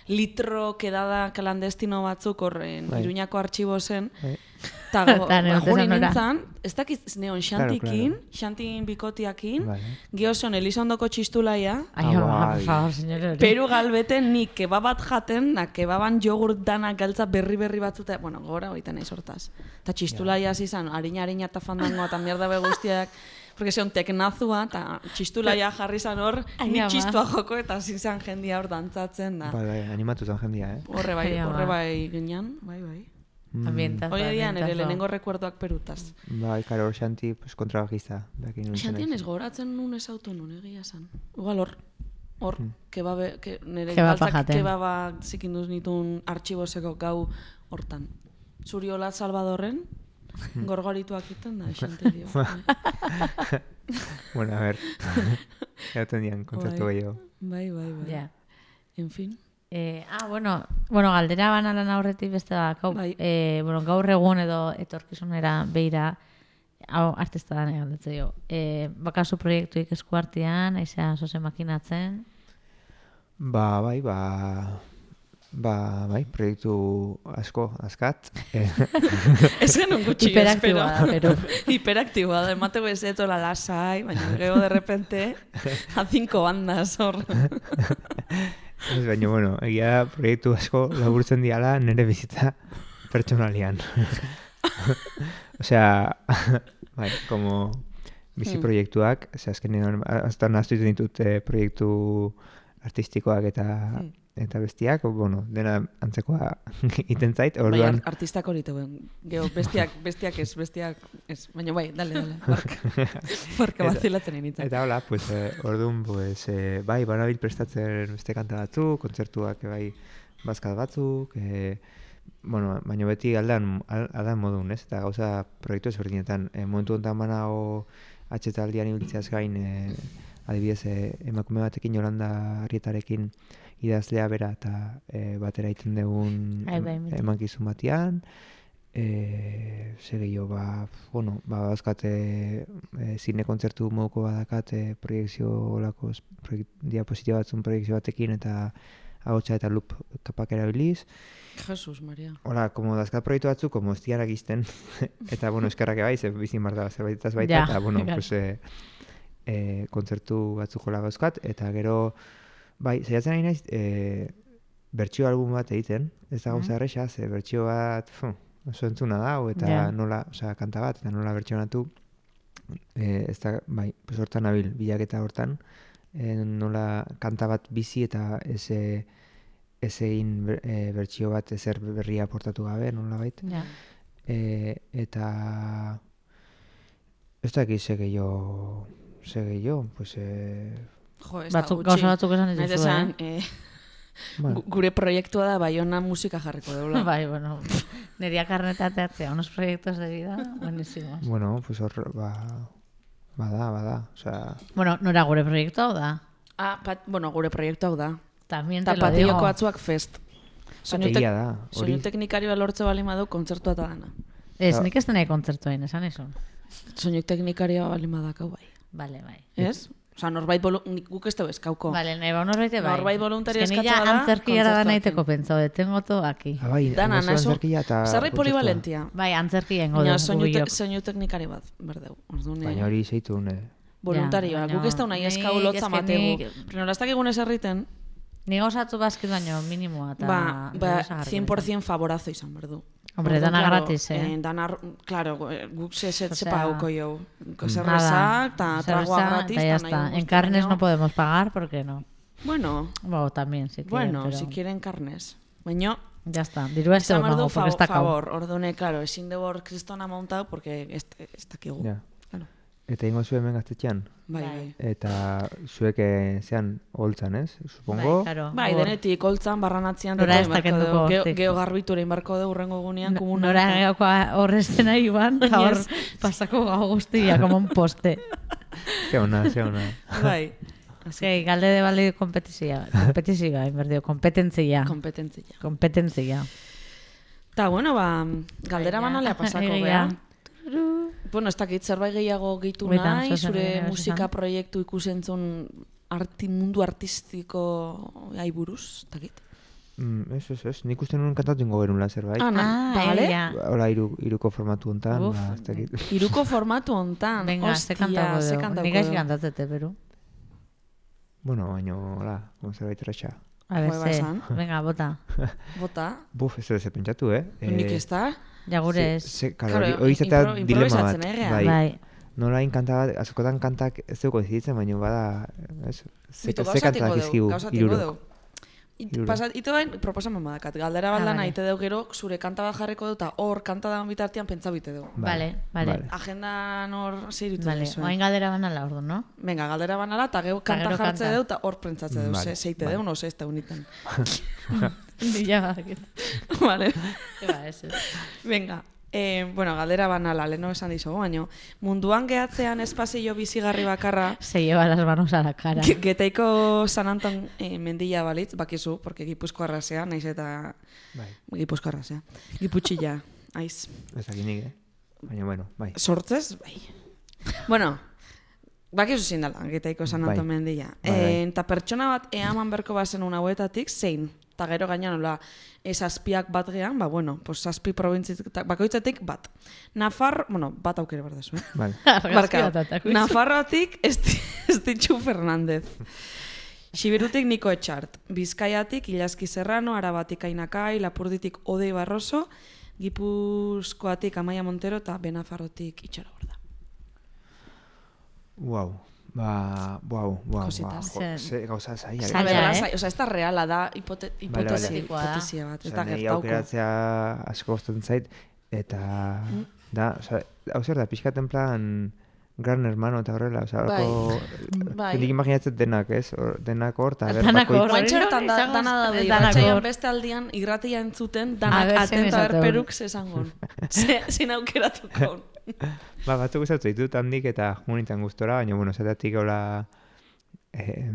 litro kedada klandestino batzuk horren Bai. Iruñako artxibo zen, Bai. go, Ta ba, zanora. nintzen, ez dakit neon xantikin, claro. xantin bikotiakin, Vale. gehozon Elizondoko txistulaia, Ai, Ah, bai. Peru galbete nik kebabat jaten, na kebaban jogurt danak galtza berri berri batzuta, bueno, gora hoita nahi sortaz. Eta txistulaia hasi izan, harina harina eta fandangoa eta mierda be guztiak, porque zion teknazua, eta txistulaia jarri izan hor, ni txistua joko eta izan jendia hor dantzatzen da. Bai, bai, animatu zen jendia, eh? Horre bai, horre bai ginean, bai, bai. Ambientazo, Hoi edia nire ambientazo. lehenengo rekuerdoak perutaz. Bai, karo, xanti, pues, kontrabajista. Xantien naiz. ez goratzen nun ez auto nun egia esan. Igual hor, hor, kebabe, ke, nire Kebaba galtzak jaten. kebaba zikinduz nitun artxiboseko gau hortan. Zuri hola Salvadorren, gorgorituak iten da, xante dio. Bueno, a ver. Egoten dian, kontzertu Bai. gehiago. Bai, bai, bai. Ja. En fin. Eh, ah, bueno, bueno, galdera bana lan aurretik beste da, hau, Bai. eh, bueno, gaur egun edo etorkizunera beira, hau artista da galdetzen dio. Eh, bakazu proiektuik eskuartean, aizea zoze makinatzen, Ba, bai, ba... Ba, bai, proiektu asko, askat. Ez genuen gutxi, espero. Hiperaktiboa da, pero. Hiperaktiboa da, emateko ez etola lasai, baina gero de repente, a cinco bandas hor. ez baina, bueno, egia proiektu asko laburtzen diala nire bizitza pertsonalian. Osea, bai, como bizi Hmm. proiektuak, osea, azkenean, hasta nahaztu ditut eh, proiektu artistikoak eta Hmm. Eta bestiak, bueno, dena antzekoa iten zait, Bai, orduan, ar- artistak hori teuen. Geo, bestiak, bestiak ez, bestiak ez. Baina bai, dale, dale. Barka, barka Eta- bazilatzen nintzen. Eta hola, pues, eh, orduan, pues, eh, bai, banabil prestatzen beste kanta batzuk, kontzertuak, eh, bai, bazkat batzuk, eh, bueno, baina beti aldan, al- aldan modun, ez? Eta gauza proiektu ezberdinetan. E, momentu honetan banago atxetaldian ibiltzeaz gain, e, adibidez, e, emakume batekin Yolanda Arrietarekin idazlea bera eta e, batera egiten dugun Ai, bai, miti. emankizun batean, e, ze gehiago, ba, bueno, ba, bazkate e, zine kontzertu moduko badakat e, proiektzio olako proiek, diapositiba batzun proiektzio batekin eta ahotsa eta loop kapak erabiliz. Jesus, Maria. Hola, como dazkat proiektu batzuk, como ez diarak izten, eta, bueno, eskerrak bai, ze bizin bar da zerbaitetaz baita, Ja, eta, bueno, pues, e, e, kontzertu batzuk jola gauzkat, eta gero, bai, saiatzen ari naiz, e, bertsio album bat egiten, ez da gauza erresa, ze bertsio bat, fu, oso entzuna da, eta Ja. nola, osea, kanta bat, eta nola bertsionatu, e, ez da, bai, pues hortan nabil, bilaketa hortan, e, nola kanta bat bizi eta ez, e, ez egin ber- e, bertsio bat ezer berria aportatu gabe, nola bait. Ja. E, eta ez dakit ze gehiago, ze gehiago, pues, e, Jo, ez da Batzuk, gutxi. gauza batzuk esan Nahi dituzu, esan, eh? eh, bueno, gu- gure proiektua da Baiona musika jarriko deula. Bai, bueno, neria karnetateatzea, unos proyectos de vida, buenísimos. bueno, pues hor, ba, bada, bada, osea, Bueno, nora gure proiektu hau da. Ah, pat, bueno, gure proiektu hau da. También te lo digo. patioko batzuak fest. Soinu, tek, egia da, hori, soinu teknikari bat lortze bali badu kontzertua eta dana. Ez, Ta- nik ez denai kontzertu hain, esan esan. Soinu teknikari bali badakau bai. Vale, bai. Ez? Osa, norbait bolu... guk ez dugu eskauko. Vale, nahi ba norbait bai. Norbait voluntario eskatzea da, antzerkiara da nahiteko pentsau, de tengo todo aquí. ah, bai, Dana, nazu, antzerkia eta Zerri kontzertua. polivalentia. Bai, antzerkia ingo dugu soinu, soinu teknikari bat, berdeu. Eh, Baina hori zeitu, ne, voluntarioa. Ja, guk ez da nahi eskau lotza mategu. nola ez dakigun ez erriten, Ni gauzatu bazkit baino minimoa eta... ba, ba desagarriko 100% favorazo izan berdu. Hombre, Orduan, dana claro, gratis, eh? eh, dana, claro, eh, guk se se gauko jau. Zerrezak, eta tragoa gratis, ya está. En carnes no podemos pagar porque no. Bueno, Bueno, también, si quieren, bueno, pero... si quieren carnes. Baina, Ya está. Dirua ez du porque está cabo. favor, ordune, claro, ezin hor kristona montau, porque ez, ez dakigu. ja. Eta ingo zuen hemen gaztetxean, Bai, Bai. bai. eta zuek eh, zean holtzan, ez? Supongo, Bai, claro. Bai, denetik, holtzan, barranatzean, Nora ez da egin beharko kenduko dugu. Geo, geo garbitu egin beharko dugu urrengo gunean, No-. Nora geoko horreztena iban, eta hor pasako gau guztia, como un poste. ze ona, ze ona. Bai, Sí, galde de balde kompetizia, kompetizia, inberdio, kompetentzia, kompetentzia. kompetentzia. Ta, bueno, ba, galdera Baina, banalea pasako, bea. Bueno, ez dakit, zerbait gehiago gehitu Goitan, nahi, zure musika proiektu ikusentzun arti, mundu artistiko ai buruz, ez dakit. Mm, ez, ez, ez, nik uste nuen kantatu ingo genula zerbait. Ah, Ah, bale? egia. Hola, iru, iruko formatu hontan, Uf. ba, ez dakit. Iruko formatu hontan. Venga, ze Ostia, kantako ze dugu. Nik aiz kantatzete, Peru. bueno, baina, hola, zerbait erretxa. A ver, ze. Venga, bota. Bota. Buf, ez ez pentsatu, eh? Nik ez da. Ja gure ez. Ze, karo, Claro, hori- hori izatea impro- dilema bat. eh, Bai, Bai. nola hain kanta bat, askotan kantak ez dugu koinciditzen, baina bada, ez, ze, Bitu, ze gauzatiko kantak dugu, izkigu, gauzatiko irurok. It, pasat, ito bain, proposamen badakat. Galdera Ah, bat lana vale. ite dugu gero, zure kanta bat jarriko dut, hor kanta dagoen bitartean pentsa bite dugu. Vale, vale. Agendan hor zeiritu Vale, duzuen. oain galdera banala ordu, no? Venga, galdera banala, eta geu kanta jartze dugu, eta hor pentsatze dugu. Vale, Ze, zeite vale. dugu, no, ze ez da unitan. Nila badakit. vale. Ba, ez ez. Venga, eh, bueno, galdera banala, leheno esan dizugu, baino, munduan gehatzean espazio bizigarri bakarra, Se lleva las manos a la cara. Ge- Getaiko San Anton eh, mendila balitz, bakizu, porque gipuzkoarra zea, naiz eta Bai, gipuzkoarra zea. Giputxilla, aiz. ez dakit nik, eh? Baina, bueno, bai. Sortzez, bai. Bueno, bakizu zein dela, Getaiko San Anton Bai. mendila. Bai, bai. Eh, Eta pertsona bat eaman berko bazen un hauetatik, zein? Eta gero gainan nola, ez azpiak bat gean, ba, bueno, pues zazpi probintzitak, bakoitzatik bat. Nafar, bueno, bat aukere behar dezu, eh? Bai. Barka. Nafarroatik Esti- Estitxu Fernandez. Sibirutik Niko Etxart. Bizkaiatik Ilaski Serrano, Arabatik Ainakai, Lapurditik Odei Barroso, Gipuzkoatik Amaia Montero eta Benafarrotik itxaro hor da. Wow. Ba, wow, wow, Zer- ze gauza zaila. Zaila, eh? eh? Osa, ez da reala da hipote, hipotesi, bale. hipotesia bat, ez da Osa, niri gertauko. aukeratzea asko gustatzen zait, eta Mm. da, oza, hau zer da, pixkaten plan gran hermano eta horrela, oza, horako, Bai. nik imaginatzen denak, ez? Hor- denak hor, eta ber, Denak hor. hortan da, dana da da, danak beste aldian irratia entzuten, danak atenta esaten. berperuk zesangon. Ze, zin aukeratuko. Ba, batzuk gustatu ditut handik eta junitzen gustora, baina, bueno, zeratik hola... Eh,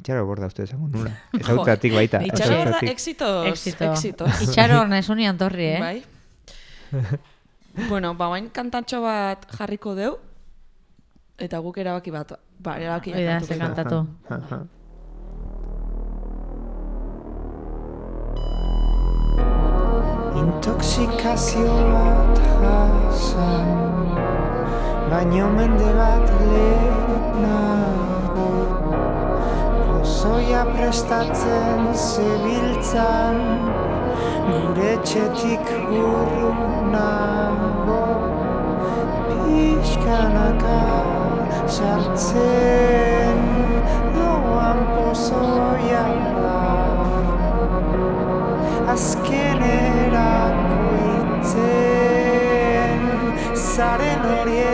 itxaro borda uste esango nula. Ez hautatik baita. Itxaro hor da, hautatik. exitos, Exito. exitos. Itxaro unian torri, eh? Bai. bueno, ba, bain kantantxo bat jarriko deu, eta guk erabaki bat, ba, erabaki Hoi da, ze kantatu. Intoxikazio bat jasan Baino mende bat lehenago Pozoia prestatzen zebiltzan Gure txetik urrunago Pixkanaka sartzen Doan pozoia azkenerako itzen zaren horietako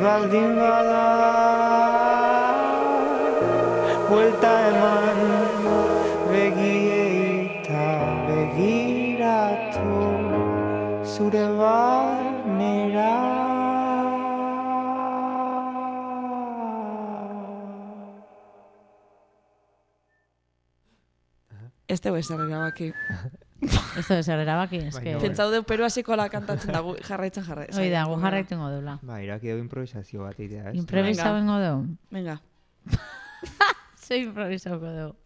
Ez baldin bada Buelta eman begiei eta begiratu Zure barnera Ez dugu ezer erabaki. Ez da zer erabaki, eske. Pentsau deu Peru hasiko la kantatzen dago jarraitzen jarraitzen. Hoi da, gu jarraituko deula. Ba, iraki dugu improvisazio bat idea, ez? Improvisa Venga. bengo dugu. Venga. Ze improvisauko dugu.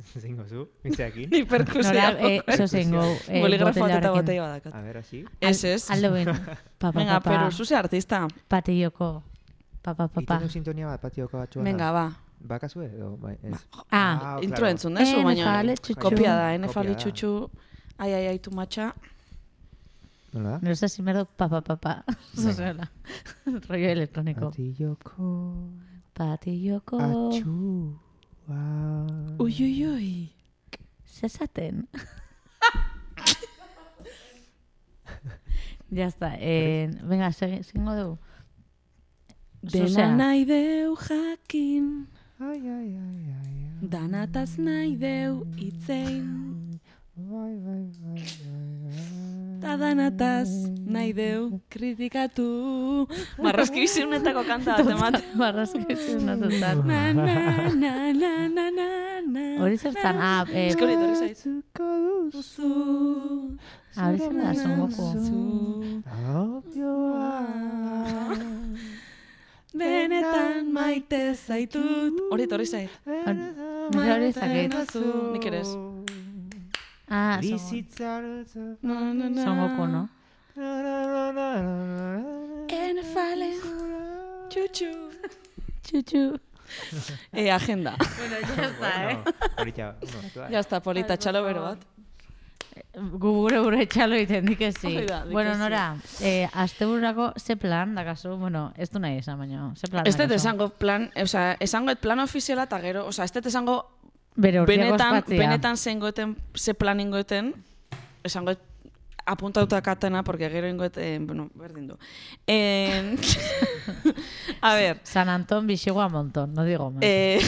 Zingo zu, itzeakin. Ni perkusia. Eh, zo zengo, eh, Boligrafo bat eta botella badakat. A ver, así. Ez, ez. Aldo ben. Pa, pa, Venga, Peru, zuze artista. Patilloko. Pa, pa, pa, pa. Iten du sintonia bat patioko batxua. Venga, ba. Bakazue, edo, bai, ez. Ah, Intro claro. entzun dezu, baina Enfale txutxu. kopia da, Kopia enfali da. txutxu. Ai, ai, ai, tu matxa. Nola da? No sé si me do pa, pa, pa, pa. Zo zela. Rollo elektroniko. Patilloko Patilloko. atxua. Ui, ui, ui. Zezaten. ya está. Eh, venga, segi- zingo dugu. Dena Zuzea. nahi deu jakin, Ai, ai, ai, ai, ai. danataz nahi deu itzein. Bai, bai, bai, bai. Ta danataz nahi deu kritikatu. Marrazki bizunetako kanta bat emate. Marrazkitzen natutan. Na, na, na, na, na, na, na. Hori zertan, ah, eh, Ez etorri zait. Duzu ah, hori zer da, zongoko. Benetan maite zaitut. Hori etorri zait. Hori zakit. Nik ere ez. Ah, zongo- Bizitzarotza Na, na, na. zongoko, no? Ene fale. Txutxu. Txutxu. E, agenda. Bueno, ya está, eh. No. Ya está, polita, txalo bero bat. Gu gure gure txalo egiten dik ezi. Bueno, nora, eh, astebururako ze plan, dakazu, bueno, ez du nahi esan, baina, ze plan Ez dut esango plan, o sea, esango et plan ofiziala eta gero, o sea, ez dut esango benetan, benetan zengoeten, ze plan ingoeten, esango et apuntauta katena, porque gero ingoet, eh, bueno, berdin du. En... a ver, San Anton bixigoa monton, no digo más. eh,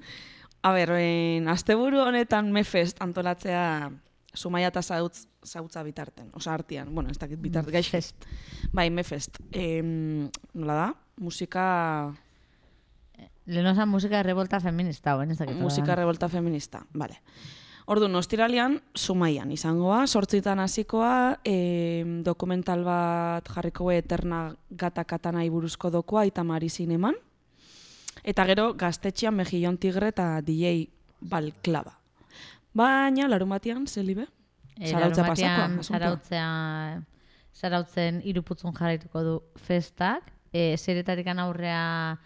a ver, en, asteburu honetan Mefest antolatzea Zumaia eta zautz, zautza bitarten, osa artian, bueno, ez dakit bitarten, gaix Fest. Bai, Mefest. Em, nola da? Musika, Lehenosa musika revolta feminista, oen ez dakit. musika revolta feminista, vale. Ordu, ostiralian, Zumaian izangoa, sortzitan hasikoa, em, dokumental bat jarriko eterna gata katanai buruzko dokua itamari zineman. Eta gero, gaztetxean Mejillon Tigre eta DJ Balklaba. Baina, larun batean, zelibe? Eh, Zarautzea pasakoa, asuntoa. Zarautzea, zarautzen iruputzun jarraituko du festak. E, zeretarik aurrea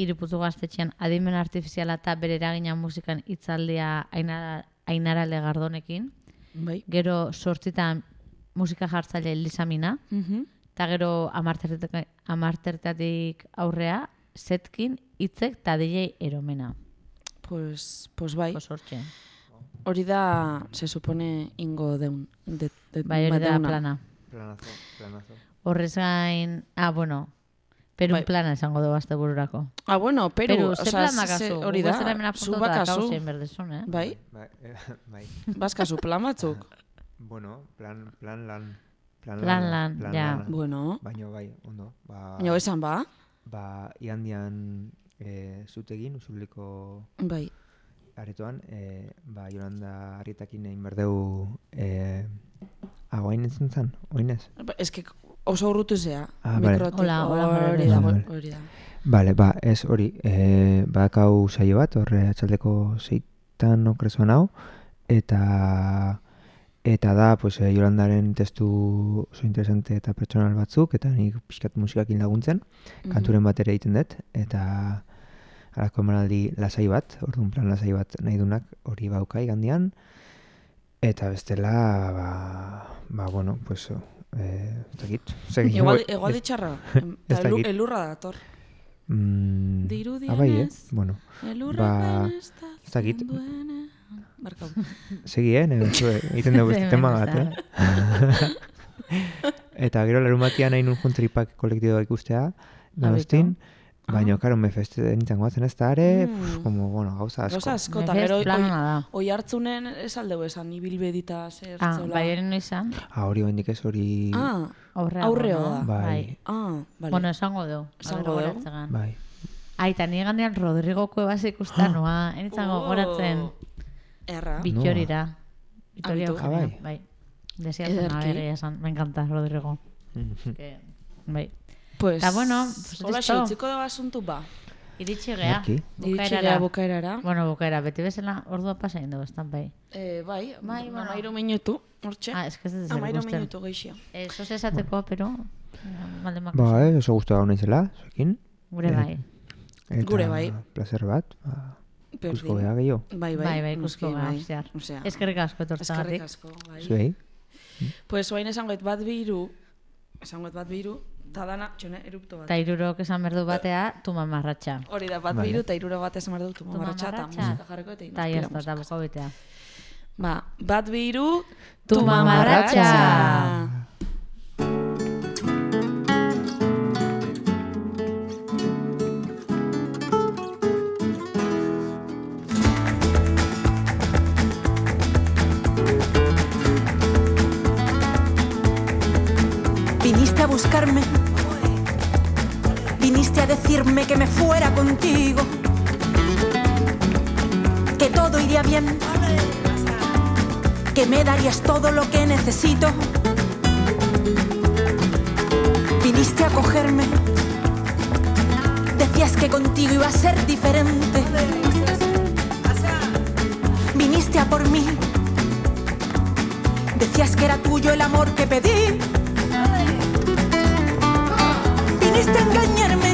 iruputzu gaztetxean adimen artifiziala eta bere eragina musikan hitzaldia ainara, ainara legardonekin. Bai. Gero sortzitan musika jartzaile Elisamina. Mhm. Eta gero amartertatik, amartertatik aurrea, zetkin, hitzek eta DJ eromena. Pues, pues bai. Oso hortxe. Hori da, se supone, ingo deun. De, de, Bai, hori da plana. Planazo, planazo. Horrez gain, ah, bueno, Perun Bai. plana esango dugu azte bururako. Ah, bueno, Peru, Peru, o ze sea, plan ze- dakazu? hori da, zu bakazu, eh? bai, Bai, eh, bai. bazkazu plan batzuk. Bueno, plan, plan lan. Plan, Plan lan, ja. lana. bueno, Baina bai, ondo. Ba, baina esan ba, ba iandian e, zutegin, usuliko bai, aretoan, e, ba, Jolanda Arrietakin egin berdeu, e, ah, oain ez zen, oain ez? Ba, eske oso urrutu zea, Ah, vale. mikrotik, Hola, hola, hori hola, da, hori da. Bale, ba, ez hori, e, badakau saio bat, horre atxaldeko zeitan okrezuan hau, eta eta da, pues, e, Jolandaren testu oso interesante eta pertsonal batzuk, eta nik pixkat musikakin laguntzen, Mhm. kanturen bat ere egiten dut, eta halako emanaldi lasai bat, orduan plan lasai bat nahi dunak hori baukai gandian, eta bestela, ba, ba bueno, pues, eh, ez dakit, igual ditxarra, ez dakit. elurra dator. mm, Dirudienez, ah, bai, eh? Bueno, Elurra Ba, ez da ez dakit. Barkau. segi, eh, nire egiten dugu beste tema bat, eh? Eta gero larun batian nahi nun juntripak kolektiboa ikustea, Donostin, baina, karo, me feste nintzen guatzen ez da are, Mm. pf, como, bueno, gauza asko. Gauza asko, eta gero oi, hartzunen esaldeu esan, ibilbedita zer Ah, zola. bai eren izan, Ah, hori oraindik ez hori... Ah, Aurreo no? da. Bai. ah, bale. Bueno, esango du. Esango goratzegan. Bai. Aita, ni gandean Rodrigo Cuevas ikusten noa, enitzango Oh, goratzen Erra. Bitorira. Vitoria Abitu. Eugenia, Ah, bai. bai. Desiatzen abegia esan, me encanta Rodrigo. Que, bai. Pues, Eta bueno, pues hola, utziko da asuntu ba. Iritsi gea. Iritsi Bukaerara. gea bukaerara. Bueno, bukaera, beti bezala ordua pasa egin dugu, estan bai. Eh, bai, Bai, bueno. amairu minutu, hortxe. Ah, es que ez zer amairu minutu geixia. Eh, Zos esateko, pero... Malde Ba, eh, oso guztua hau naizela, zuekin. Gure eh, bai. Eta Gure bai. placer bat, ba, Berdin. ikusko geha gehiago. Bai, bai. Bai, bai, ikusko gara, bai. Osea, Eskerrik asko eskerrik etortzagatik. asko, bai. Zuei. Pues oain esangoet bat biru, esangoet bat biru, Ta dana, txone, erupto bat. Ta irurok esan berdu batea, tu mamarratxa. Hori da, bat biru, ta iruro bat esan berdu, tu mamarratxa, ta musika jarriko eta Ta jazta, ta boko betea. Ba, bat biru, tu mamarratxa! buscarme decirme que me fuera contigo, que todo iría bien, que me darías todo lo que necesito. Viniste a cogerme, decías que contigo iba a ser diferente. Viniste a por mí, decías que era tuyo el amor que pedí. Viniste a engañarme